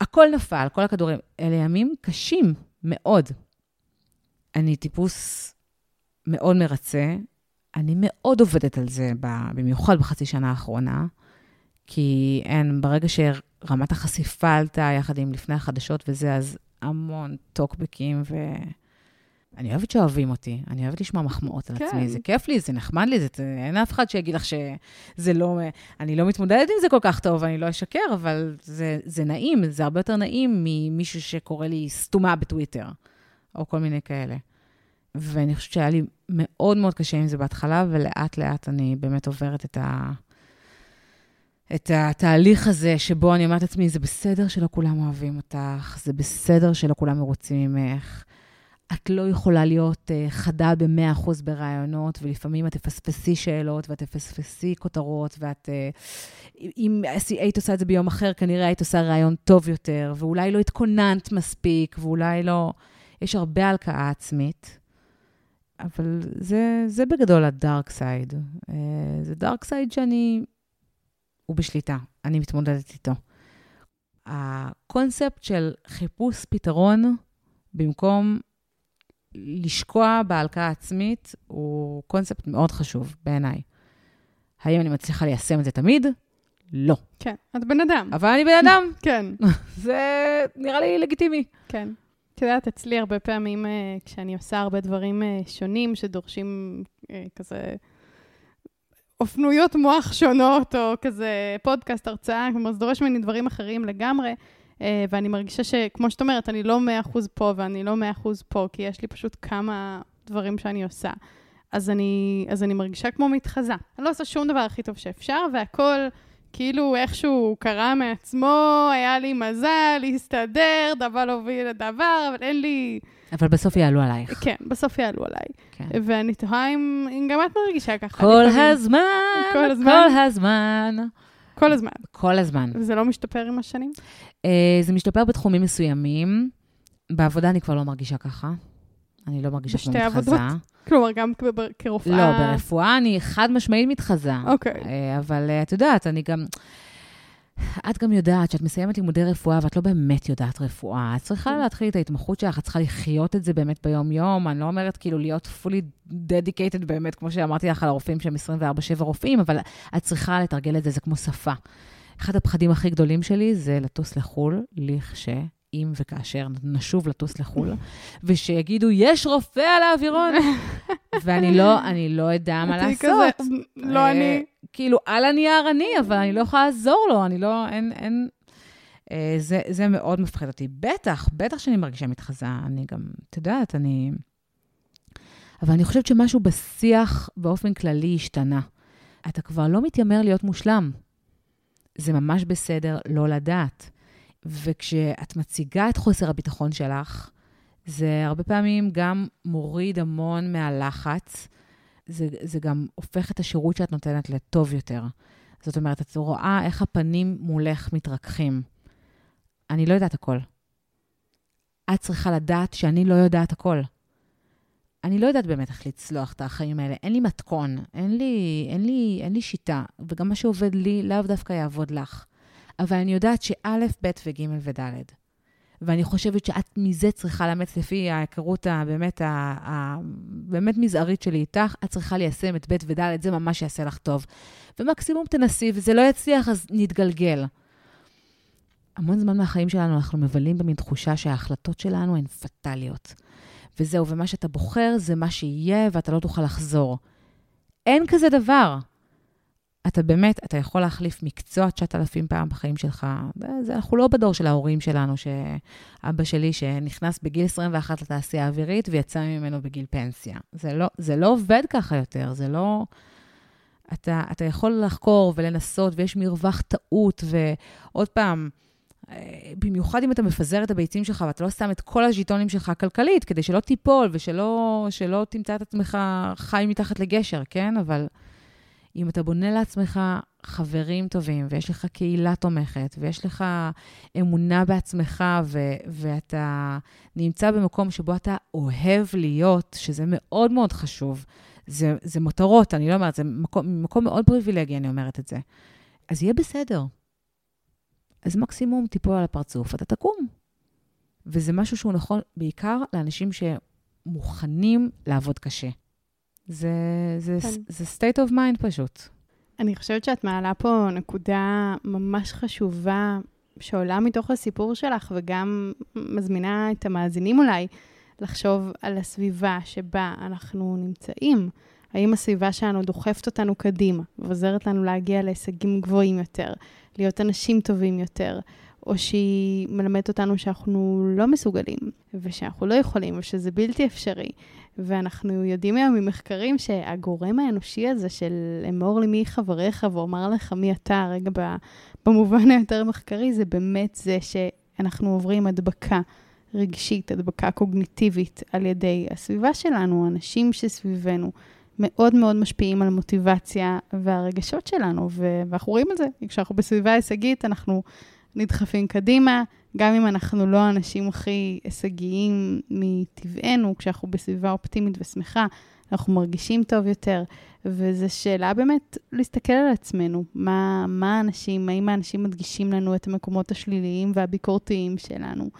והכל נפל, כל הכדורים. אלה ימים קשים מאוד. אני טיפוס מאוד מרצה. אני מאוד עובדת על זה, במיוחד בחצי שנה האחרונה, כי אין, ברגע שרמת החשיפה עלתה יחד עם לפני החדשות וזה, אז המון טוקבקים ו... אני אוהבת שאוהבים אותי, אני אוהבת לשמוע מחמאות על כן. עצמי, זה כיף לי, זה נחמד לי, זה, אין אף אחד שיגיד לך שזה לא, אני לא מתמודדת עם זה כל כך טוב, אני לא אשקר, אבל זה, זה נעים, זה הרבה יותר נעים ממישהו שקורא לי סתומה בטוויטר, או כל מיני כאלה. ואני חושבת שהיה לי מאוד מאוד קשה עם זה בהתחלה, ולאט לאט אני באמת עוברת את, ה... את התהליך הזה, שבו אני אומרת לעצמי, זה בסדר שלא כולם אוהבים אותך, זה בסדר שלא כולם מרוצים ממך. את לא יכולה להיות uh, חדה ב-100% בראיונות, ולפעמים את תפספסי שאלות ואת תפספסי כותרות, ואת... Uh, אם היית עושה את זה ביום אחר, כנראה היית עושה ריאיון טוב יותר, ואולי לא התכוננת מספיק, ואולי לא... יש הרבה הלקאה עצמית, אבל זה, זה בגדול ה dark side. Uh, זה dark side שאני... הוא בשליטה, אני מתמודדת איתו. הקונספט של חיפוש פתרון במקום לשקוע בהלקאה עצמית הוא קונספט מאוד חשוב בעיניי. האם אני מצליחה ליישם את זה תמיד? לא. כן, את בן אדם. אבל אני בן אדם, כן, זה נראה לי לגיטימי. כן. את יודעת, אצלי הרבה פעמים, אה, כשאני עושה הרבה דברים אה, שונים שדורשים אה, כזה אופנויות מוח שונות, או כזה פודקאסט, הרצאה, כלומר, זה דורש ממני דברים אחרים לגמרי, אה, ואני מרגישה שכמו שאת אומרת, אני לא 100% פה ואני לא 100% פה, כי יש לי פשוט כמה דברים שאני עושה. אז אני, אז אני מרגישה כמו מתחזה. אני לא עושה שום דבר הכי טוב שאפשר, והכל כאילו איכשהו קרה מעצמו, היה לי מזל, להסתדר, דבר הוביל לדבר, אבל אין לי... אבל בסוף יעלו עלייך. כן, בסוף יעלו עליי. כן. ואני תוהה אם, אם גם את מרגישה ככה. כל לפעמים. הזמן, כל הזמן? כל הזמן. כל הזמן. כל הזמן. וזה לא משתפר עם השנים? אה, זה משתפר בתחומים מסוימים. בעבודה אני כבר לא מרגישה ככה. אני לא מרגישה כמו בשתי מתחזה. עבודות? כלומר, גם כרופאה... לא, ברפואה אני חד משמעית מתחזה. אוקיי. אה, אבל אה, את יודעת, אני גם... את גם יודעת שאת מסיימת לימודי רפואה ואת לא באמת יודעת רפואה. את צריכה כן. להתחיל את ההתמחות שלך, את צריכה לחיות את זה באמת ביום-יום. אני לא אומרת כאילו להיות fully dedicated באמת, כמו שאמרתי לך על הרופאים שהם 24-7 רופאים, אבל את צריכה לתרגל את זה, זה כמו שפה. אחד הפחדים הכי גדולים שלי זה לטוס לחו"ל, לכש... אם וכאשר נשוב לטוס לחו"ל, ושיגידו, יש רופא על האווירון, ואני לא, אני לא אדע מה לעשות. כזה, לא אה, אני. כאילו, על הנייר אני, אבל אני לא יכולה לעזור לו, אני לא, אין, אין... אה, זה, זה מאוד מפחיד אותי. בטח, בטח שאני מרגישה מתחזה. אני גם, את יודעת, אני... אבל אני חושבת שמשהו בשיח באופן כללי השתנה. אתה כבר לא מתיימר להיות מושלם. זה ממש בסדר לא לדעת. וכשאת מציגה את חוסר הביטחון שלך, זה הרבה פעמים גם מוריד המון מהלחץ. זה, זה גם הופך את השירות שאת נותנת לטוב יותר. זאת אומרת, את רואה איך הפנים מולך מתרככים. אני לא יודעת הכל. את צריכה לדעת שאני לא יודעת הכל. אני לא יודעת באמת איך לצלוח את החיים האלה. אין לי מתכון, אין לי, אין לי, אין לי שיטה, וגם מה שעובד לי לאו דווקא יעבוד לך. אבל אני יודעת שא', ב' וג' וד'. ואני חושבת שאת מזה צריכה לאמץ, לפי ההיכרות הבאמת, ה, ה, באמת מזערית שלי איתך, את צריכה ליישם את ב' וד', זה ממש יעשה לך טוב. ומקסימום תנסי, וזה לא יצליח, אז נתגלגל. המון זמן מהחיים שלנו אנחנו מבלים במין תחושה שההחלטות שלנו הן פטאליות. וזהו, ומה שאתה בוחר זה מה שיהיה, ואתה לא תוכל לחזור. אין כזה דבר. אתה באמת, אתה יכול להחליף מקצוע 9,000 פעם בחיים שלך. זה, אנחנו לא בדור של ההורים שלנו, שאבא שלי שנכנס בגיל 21 לתעשייה האווירית ויצא ממנו בגיל פנסיה. זה לא, זה לא עובד ככה יותר, זה לא... אתה, אתה יכול לחקור ולנסות, ויש מרווח טעות, ועוד פעם, אה, במיוחד אם אתה מפזר את הביצים שלך ואתה לא שם את כל הז'יטונים שלך כלכלית, כדי שלא תיפול ושלא שלא תמצא את עצמך חי מתחת לגשר, כן? אבל אם אתה בונה לעצמך חברים טובים, ויש לך קהילה תומכת, ויש לך אמונה בעצמך, ו- ואתה נמצא במקום שבו אתה אוהב להיות, שזה מאוד מאוד חשוב. זה, זה מותרות, אני לא אומרת, זה מקום, מקום מאוד פריבילגי, אני אומרת את זה. אז יהיה בסדר. אז מקסימום תיפול על הפרצוף, אתה תקום. וזה משהו שהוא נכון בעיקר לאנשים שמוכנים לעבוד קשה. זה, זה, כן. זה state of mind פשוט. אני חושבת שאת מעלה פה נקודה ממש חשובה שעולה מתוך הסיפור שלך, וגם מזמינה את המאזינים אולי לחשוב על הסביבה שבה אנחנו נמצאים. האם הסביבה שלנו דוחפת אותנו קדימה ועוזרת לנו להגיע להישגים גבוהים יותר, להיות אנשים טובים יותר, או שהיא מלמדת אותנו שאנחנו לא מסוגלים, ושאנחנו לא יכולים, ושזה בלתי אפשרי. ואנחנו יודעים היום ממחקרים שהגורם האנושי הזה של אמור לי מי חבריך ואומר לך מי אתה, רגע במובן היותר מחקרי, זה באמת זה שאנחנו עוברים הדבקה רגשית, הדבקה קוגניטיבית על ידי הסביבה שלנו, האנשים שסביבנו. מאוד מאוד משפיעים על המוטיבציה והרגשות שלנו, ואנחנו רואים את זה. כשאנחנו בסביבה הישגית, אנחנו נדחפים קדימה, גם אם אנחנו לא האנשים הכי הישגיים מטבענו, כשאנחנו בסביבה אופטימית ושמחה, אנחנו מרגישים טוב יותר. וזו שאלה באמת להסתכל על עצמנו, מה, מה האנשים, האם האנשים מדגישים לנו את המקומות השליליים והביקורתיים שלנו,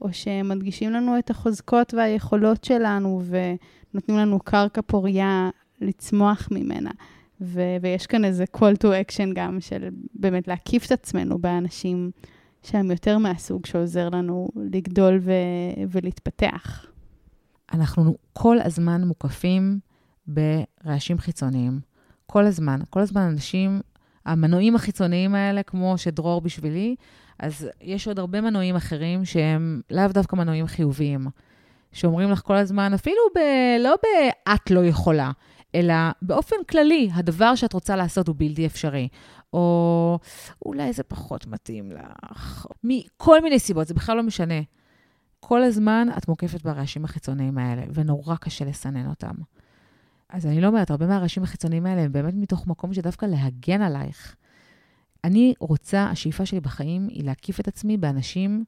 או שהם מדגישים לנו את החוזקות והיכולות שלנו ונותנים לנו קרקע פוריה לצמוח ממנה. ו- ויש כאן איזה call to action גם של באמת להקיף את עצמנו באנשים שהם יותר מהסוג שעוזר לנו לגדול ו- ולהתפתח. אנחנו כל הזמן מוקפים ברעשים חיצוניים. כל הזמן. כל הזמן אנשים, המנועים החיצוניים האלה, כמו שדרור בשבילי, אז יש עוד הרבה מנועים אחרים שהם לאו דווקא מנועים חיוביים, שאומרים לך כל הזמן, אפילו ב... לא ב"את לא יכולה", אלא באופן כללי, הדבר שאת רוצה לעשות הוא בלתי אפשרי. או אולי זה פחות מתאים לך, מכל מיני סיבות, זה בכלל לא משנה. כל הזמן את מוקפת ברעשים החיצוניים האלה, ונורא קשה לסנן אותם. אז אני לא אומרת, הרבה מהרעשים החיצוניים האלה הם באמת מתוך מקום שדווקא להגן עלייך. אני רוצה, השאיפה שלי בחיים היא להקיף את עצמי באנשים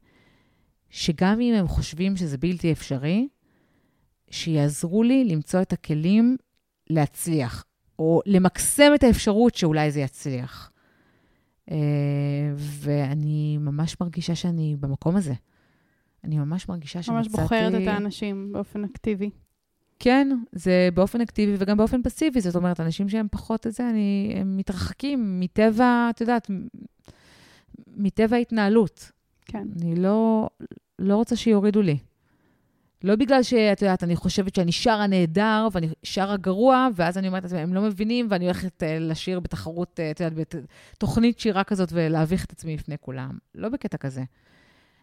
שגם אם הם חושבים שזה בלתי אפשרי, שיעזרו לי למצוא את הכלים להצליח, או למקסם את האפשרות שאולי זה יצליח. אה, ואני ממש מרגישה שאני במקום הזה. אני ממש מרגישה ממש שמצאתי... בוחרת את האנשים באופן אקטיבי. כן, זה באופן אקטיבי וגם באופן פסיבי. זאת אומרת, אנשים שהם פחות את זה, אני, הם מתרחקים מטבע, את יודעת, מטבע ההתנהלות. כן. אני לא, לא רוצה שיורידו לי. לא בגלל שאת יודעת, אני חושבת שאני שרה נהדר ואני שרה גרוע, ואז אני אומרת, הם לא מבינים, ואני הולכת uh, לשיר בתחרות, uh, את יודעת, בתוכנית שירה כזאת ולהביך את עצמי בפני כולם. לא בקטע כזה.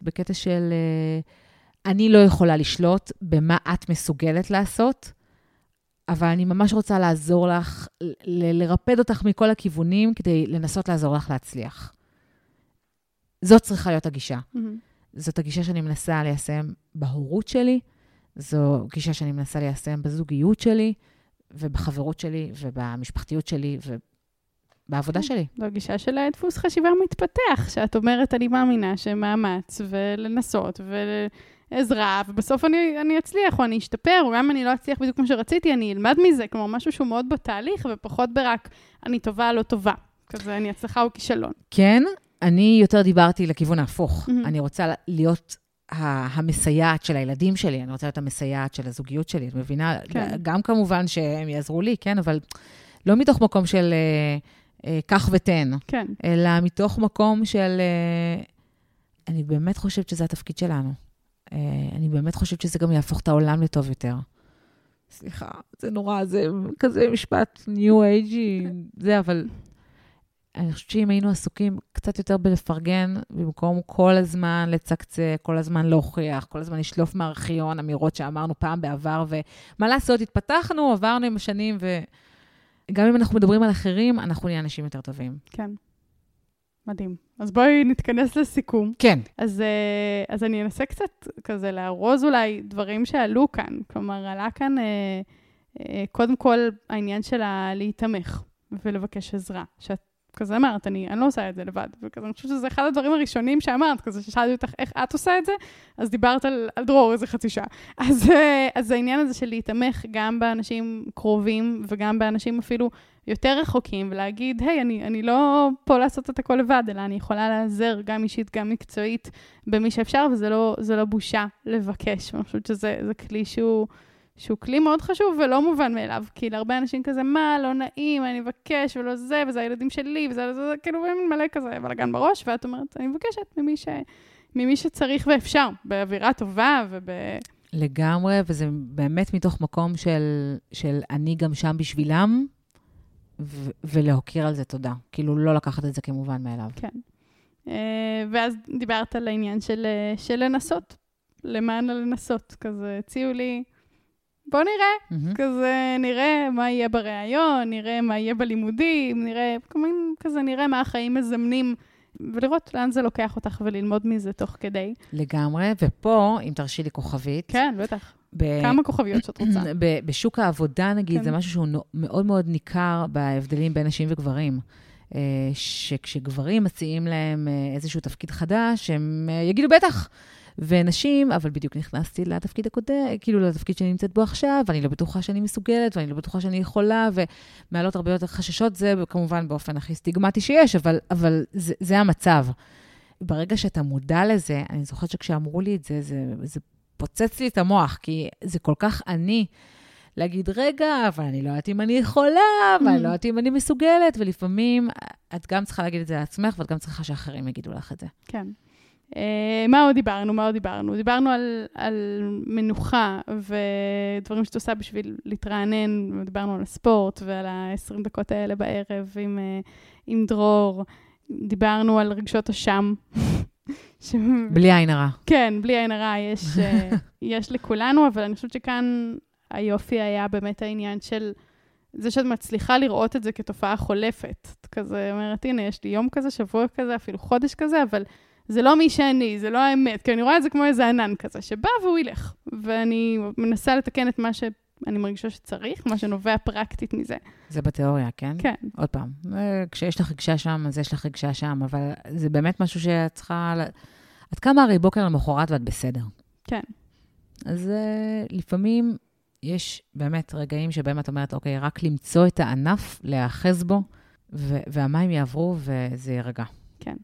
בקטע של uh, אני לא יכולה לשלוט במה את מסוגלת לעשות, אבל אני ממש רוצה לעזור לך, ל- לרפד אותך מכל הכיוונים כדי לנסות לעזור לך להצליח. זאת צריכה להיות הגישה. מהמם. זאת הגישה שאני מנסה ליישם בהורות שלי, זו גישה שאני מנסה ליישם בזוגיות שלי, ובחברות שלי, ובמשפחתיות שלי, ובעבודה שלי. זו גישה של דפוס חשיבה מתפתח, שאת אומרת, אני מאמינה שמאמץ ולנסות ועזרה, ובסוף אני, אני אצליח או אני אשתפר, או גם אם אני לא אצליח בדיוק כמו שרציתי, אני אלמד מזה, כלומר, משהו שהוא מאוד בתהליך, ופחות ברק אני טובה, לא טובה. כזה, אני הצלחה או כישלון. כן, אני יותר דיברתי לכיוון ההפוך. מהמם. אני רוצה להיות המסייעת של הילדים שלי, אני רוצה להיות המסייעת של הזוגיות שלי, את מבינה? כן. גם כמובן שהם יעזרו לי, כן, אבל לא מתוך מקום של אה, אה, קח ותן, כן. אלא מתוך מקום של... אה, אני באמת חושבת שזה התפקיד שלנו. אה, אני באמת חושבת שזה גם יהפוך את העולם לטוב יותר. סליחה, זה נורא, זה כזה משפט ניו אייג'י, זה, אבל אני חושבת שאם היינו עסוקים קצת יותר בלפרגן, במקום כל הזמן לצקצק, כל הזמן להוכיח, כל הזמן לשלוף מהארכיון אמירות שאמרנו פעם בעבר, ומה לעשות, התפתחנו, עברנו עם השנים, וגם אם אנחנו מדברים על אחרים, אנחנו נהיה אנשים יותר טובים. כן. מדהים. אז בואי נתכנס לסיכום. כן. אז, אה, אז אני אנסה קצת כזה לארוז אולי דברים שעלו כאן. כלומר, עלה כאן אה, אה, קודם כל העניין של הלהיתמך ולבקש עזרה. שאת כזה אמרת, אני, אני לא עושה את זה לבד. וכזה, אני חושבת שזה אחד הדברים הראשונים שאמרת, כזה ששאלתי אותך איך את עושה את זה, אז דיברת על, על דרור איזה חצי שעה. אז, אז העניין הזה של להיתמך גם באנשים קרובים וגם באנשים אפילו יותר רחוקים, ולהגיד, היי, אני, אני לא פה לעשות את הכל לבד, אלא אני יכולה להיעזר גם אישית, גם מקצועית, במי שאפשר, וזה לא, לא בושה לבקש. אני חושבת שזה זה כלי שהוא, שהוא כלי מאוד חשוב ולא מובן מאליו, כי להרבה אנשים כזה, מה, לא נעים, אני מבקש, ולא זה, וזה הילדים שלי, וזה, זה, זה כאילו מלא כזה בלאגן בראש, ואת אומרת, אני מבקשת ממי, ש, ממי שצריך ואפשר, באווירה טובה וב... לגמרי, וזה באמת מתוך מקום של, של אני גם שם בשבילם, ו- ולהוקיר על זה תודה. כאילו, לא לקחת את זה כמובן מאליו. כן. אה, ואז דיברת על העניין של, אה, של לנסות, למען הלנסות. כזה הציעו לי, בוא נראה, מהמם. כזה נראה מה יהיה בריאיון, נראה מה יהיה בלימודים, נראה, כזה נראה מה החיים מזמנים, ולראות לאן זה לוקח אותך וללמוד מזה תוך כדי. לגמרי, ופה, אם תרשי לי כוכבית, כן, בטח. ב- כמה כוכביות שאת רוצה. ב- בשוק העבודה, נגיד, כן. זה משהו שהוא מאוד מאוד ניכר בהבדלים בין נשים וגברים. אה, שכשגברים מציעים להם אה, איזשהו תפקיד חדש, הם אה, יגידו בטח. ונשים, אבל בדיוק נכנסתי לתפקיד הקודם, כאילו לתפקיד שאני נמצאת בו עכשיו, ואני לא בטוחה שאני מסוגלת, ואני לא בטוחה שאני יכולה, ומעלות הרבה יותר חששות, זה כמובן באופן הכי סטיגמטי שיש, אבל, אבל זה, זה המצב. ברגע שאתה מודע לזה, אני זוכרת שכשאמרו לי את זה, זה, זה פוצץ לי את המוח, כי זה כל כך אני. להגיד, רגע, אבל אני לא יודעת אם אני יכולה, ואני לא יודעת אם אני מסוגלת, ולפעמים את גם צריכה להגיד את זה לעצמך, ואת גם צריכה שאחרים יגידו לך את זה. כן. Uh, מה עוד דיברנו? מה עוד דיברנו? דיברנו על, על מנוחה ודברים שאת עושה בשביל להתרענן, ודיברנו על הספורט ועל ה-20 דקות האלה בערב עם, uh, עם דרור. דיברנו על רגשות אשם. ש... בלי עין הרע. כן, בלי עין הרע יש, uh, יש לכולנו, אבל אני חושבת שכאן היופי היה באמת העניין של זה שאת מצליחה לראות את זה כתופעה חולפת. את כזה אומרת, הנה, יש לי יום כזה, שבוע כזה, אפילו חודש כזה, אבל זה לא מי שאני, זה לא האמת, כי אני רואה את זה כמו איזה ענן כזה, שבא והוא ילך. ואני מנסה לתקן את מה שאני מרגישה שצריך, מה שנובע פרקטית מזה. זה בתיאוריה, כן? כן. עוד פעם, אה, כשיש לך רגשה שם, אז יש לך רגשה שם, אבל זה באמת משהו שאת צריכה... את קמה הרי בוקר למחרת ואת בסדר. כן. אז uh, לפעמים יש באמת רגעים שבהם את אומרת, אוקיי, רק למצוא את הענף, להיאחז בו, והמים יעברו וזה יירגע. כן.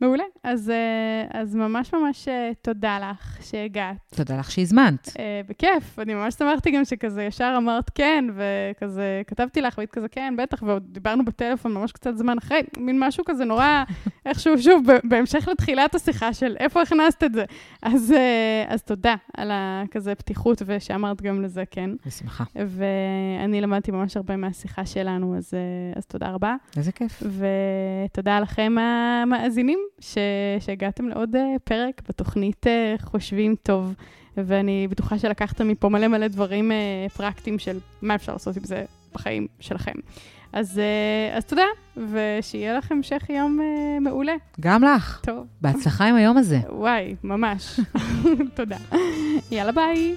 מעולה. אז, אה, אז ממש ממש אה, תודה לך שהגעת. תודה לך שהזמנת. אה, בכיף, אני ממש שמחתי גם שכזה ישר אמרת כן, וכזה כתבתי לך, והיית כזה כן, בטח, ועוד דיברנו בטלפון ממש קצת זמן אחרי, מין משהו כזה נורא, איכשהו, שוב, בהמשך לתחילת השיחה של איפה הכנסת את זה. אז, אז תודה על הכזה פתיחות, ושאמרת גם לזה כן. בשמחה. ואני למדתי ממש הרבה מהשיחה שלנו, אז, אז תודה רבה. איזה כיף. ותודה לכם המאזינים. ש... שהגעתם לעוד uh, פרק בתוכנית uh, חושבים טוב, ואני בטוחה שלקחתם מפה מלא מלא דברים uh, פרקטיים של מה אפשר לעשות עם זה בחיים שלכם. אז, אז תודה, ושיהיה לכם המשך יום מעולה. גם לך. טוב. בהצלחה עם היום הזה. וואי, ממש. תודה. יאללה, ביי.